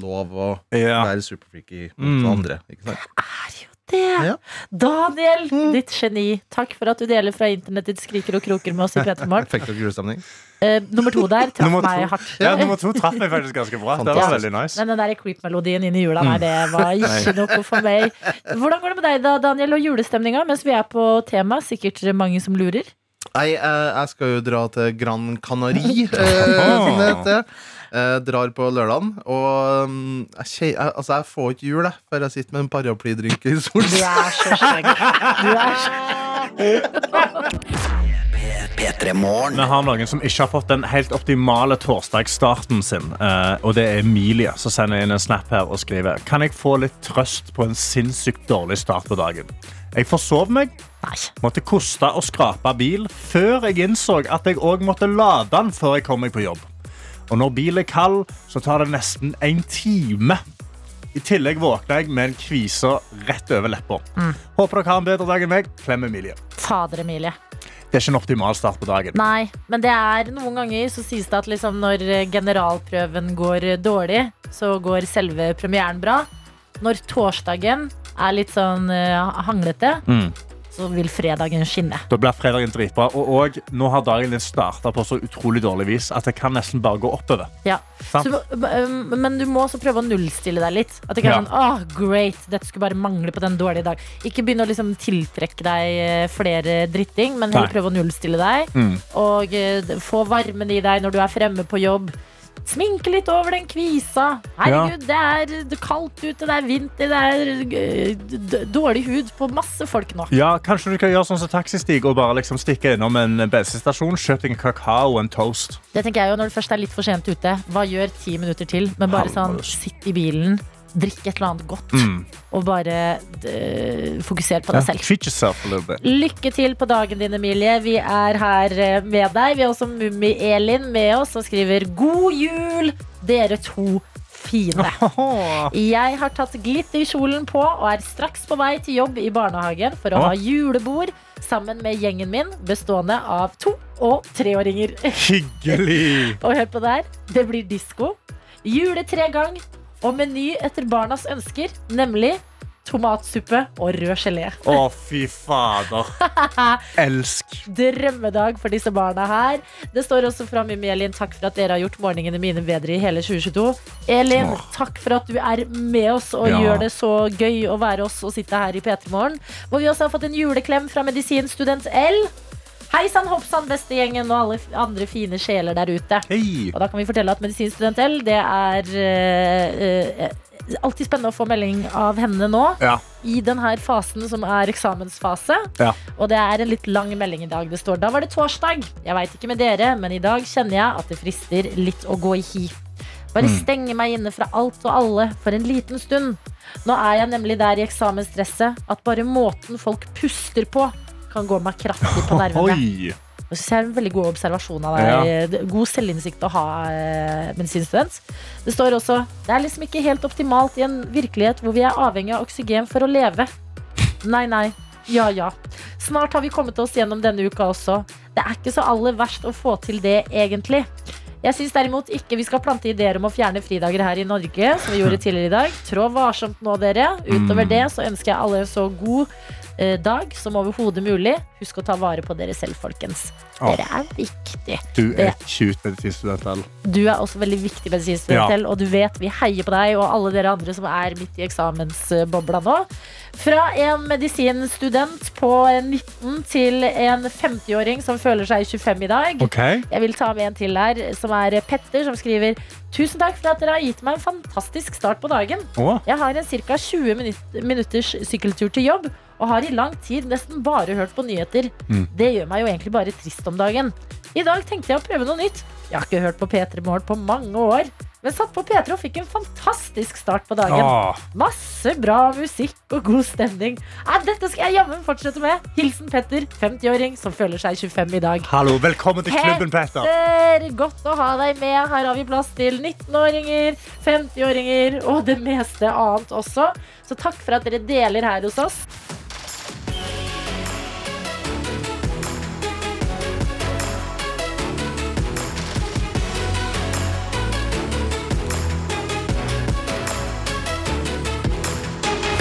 lov å Ja. være superfreaky mot Mm. andre. Ikke sant? Det. Ja. Daniel, ditt geni. Takk for at du deler fra internettets skriker og kroker med oss i P3 Morgen. Fikk dere julestemning? Eh, nummer to der traff Nummer meg to. hardt. Ja, nummer to traff meg faktisk ganske bra. Det var veldig nice. Men den der creep-melodien inn i jula, nei, det var ikke noe for meg. Hvordan går det med deg da, Daniel, og julestemninga mens vi er på tema? Sikkert mange som lurer. Nei, eh, jeg skal jo dra til Gran Canari, eh, som det heter. Eh, drar på lørdagen. Og um, jeg, altså, jeg får ikke jul jeg, før jeg sitter med en paraplydrink i solen. Du er så streng. Du er så... P3morgen. Vi har noen som ikke har fått den helt optimale torsdagsstarten sin. eh, og det er Emilie som sender inn en snap her og skriver Kan jeg få litt trøst på en sinnssykt dårlig start på dagen. Jeg forsov meg, måtte koste og skrape bil, før jeg innså at jeg òg måtte lade den før jeg kom meg på jobb. Og når bilen er kald, så tar det nesten en time I tillegg våkna jeg med en kvise rett over leppa. Mm. Håper dere har en bedre dag enn meg. Klem Emilie. Fader, Emilie. Det er ikke en optimal start på dagen. Nei, men det er noen ganger så sies det at liksom når generalprøven går dårlig, så går selve premieren bra. Når torsdagen er litt sånn uh, hanglete, Mm. Så vil fredagen skinne. Da blir fredagen dritbra. Og, og nå har dagen din starta på så utrolig dårlig vis at det kan nesten bare gå oppover. Ja. Så, um, men du må også prøve å nullstille deg litt. At det er Ja. sånn, oh, great, dette skulle bare mangle på den dårlige dag. Ikke begynne å liksom tiltrekke deg eh, flere dritting, men heller prøve å nullstille deg. Mm. Og eh, få varmen i deg når du er fremme på jobb. Sminke litt over den kvisa. Herregud, det er det er kaldt ute, det er vinter, det er eh, dårlig hud på masse folk nå. Ja, Kanskje du kan gjøre sånn som taxistig og bare liksom stikke innom en bensinstasjon, kjøpe en kakao og en toast. Det tenker jeg jo når du først er litt for sent ute. Hva gjør ti minutter til? Men bare sånn, sitt i bilen, drikk et eller annet godt, Mm. og bare fokuser på deg selv. treat yourself a little bit. Lykke til på dagen din, Emilie. Vi er her eh, med deg. Vi har også Mummi-Elin med oss og skriver 'God jul, dere to fine'. Jeg har tatt glitterkjolen på og er straks på vei til jobb i barnehagen for å ha julebord sammen med gjengen min, bestående av to- og treåringer. Hyggelig! Og hør på det her. Det blir disko, juletregang og meny etter barnas ønsker, nemlig tomatsuppe og rød gelé. Å, fy fader. Elsk. Drømmedag for disse barna her. Det står også fram i Melin, takk for at dere har gjort morgenene mine bedre i hele 2022. Elin, takk for at du er med oss og Ja. gjør det så gøy å være oss og sitte her i P3 Morgen. Hvor vi også har fått en juleklem fra medisinstudent L. Hei sann, hopp sann, bestegjengen og alle andre fine sjeler der ute. Hei. Og da kan vi fortelle at medisinstudent L, det er uh, alltid spennende å få melding av henne nå. Ja. I denne fasen som er eksamensfase. Ja. Og det er en litt lang melding i dag. Det står da var det torsdag. Jeg veit ikke med dere, men i dag kjenner jeg at det frister litt å gå i hi. Bare Mm. stenge meg inne fra alt og alle for en liten stund. Nå er jeg nemlig der i eksamensstresset at bare måten folk puster på, kan gå meg kraftig på nervene. Oi. Det synes jeg er en veldig god observasjon av deg. Ja. God selvinnsikt å ha eh, medisinstudent. Det står også det er liksom ikke helt optimalt i en virkelighet hvor vi er avhengig av oksygen for å leve. Nei, nei. Ja, ja. Snart har vi kommet oss gjennom denne uka også. Det er ikke så aller verst å få til det, egentlig. Jeg syns derimot ikke vi skal plante ideer om å fjerne fridager her i Norge, som vi gjorde tidligere i dag. Trå varsomt nå, dere. Utover Mm. det så ønsker jeg alle en så god dag som overhodet mulig. Husk å ta vare på dere selv, folkens. Dere er viktig. Du er cute medisinstudent. Du er også veldig viktig medisinstudent, Ja. og du vet vi heier på deg og alle dere andre som er midt i eksamensbobla nå. Fra en medisinstudent på 19 til en 50-åring som føler seg 25 i dag. Okay. Jeg vil ta med en til her, som er Petter, som skriver Tusen takk for at dere har gitt meg en fantastisk start på dagen. Oh. Jeg har en ca. 20 minutters sykkeltur til jobb, og har i lang tid nesten bare hørt på nyheter. Mm. Det gjør meg jo egentlig bare trist om dagen. I dag tenkte jeg å prøve noe nytt. Jeg har ikke hørt på P3 Morgen på mange år, men satt på P3 og fikk en fantastisk start på dagen. Åh. Masse bra musikk og god stemning. Ja, dette skal jeg jammen fortsette med. Hilsen Petter, 50-åring som føler seg 25 i dag. Hallo, velkommen til klubben, Petter. Petter, godt å ha deg med. Her har vi plass til 19-åringer, 50-åringer og det meste annet også. Så takk for at dere deler her hos oss.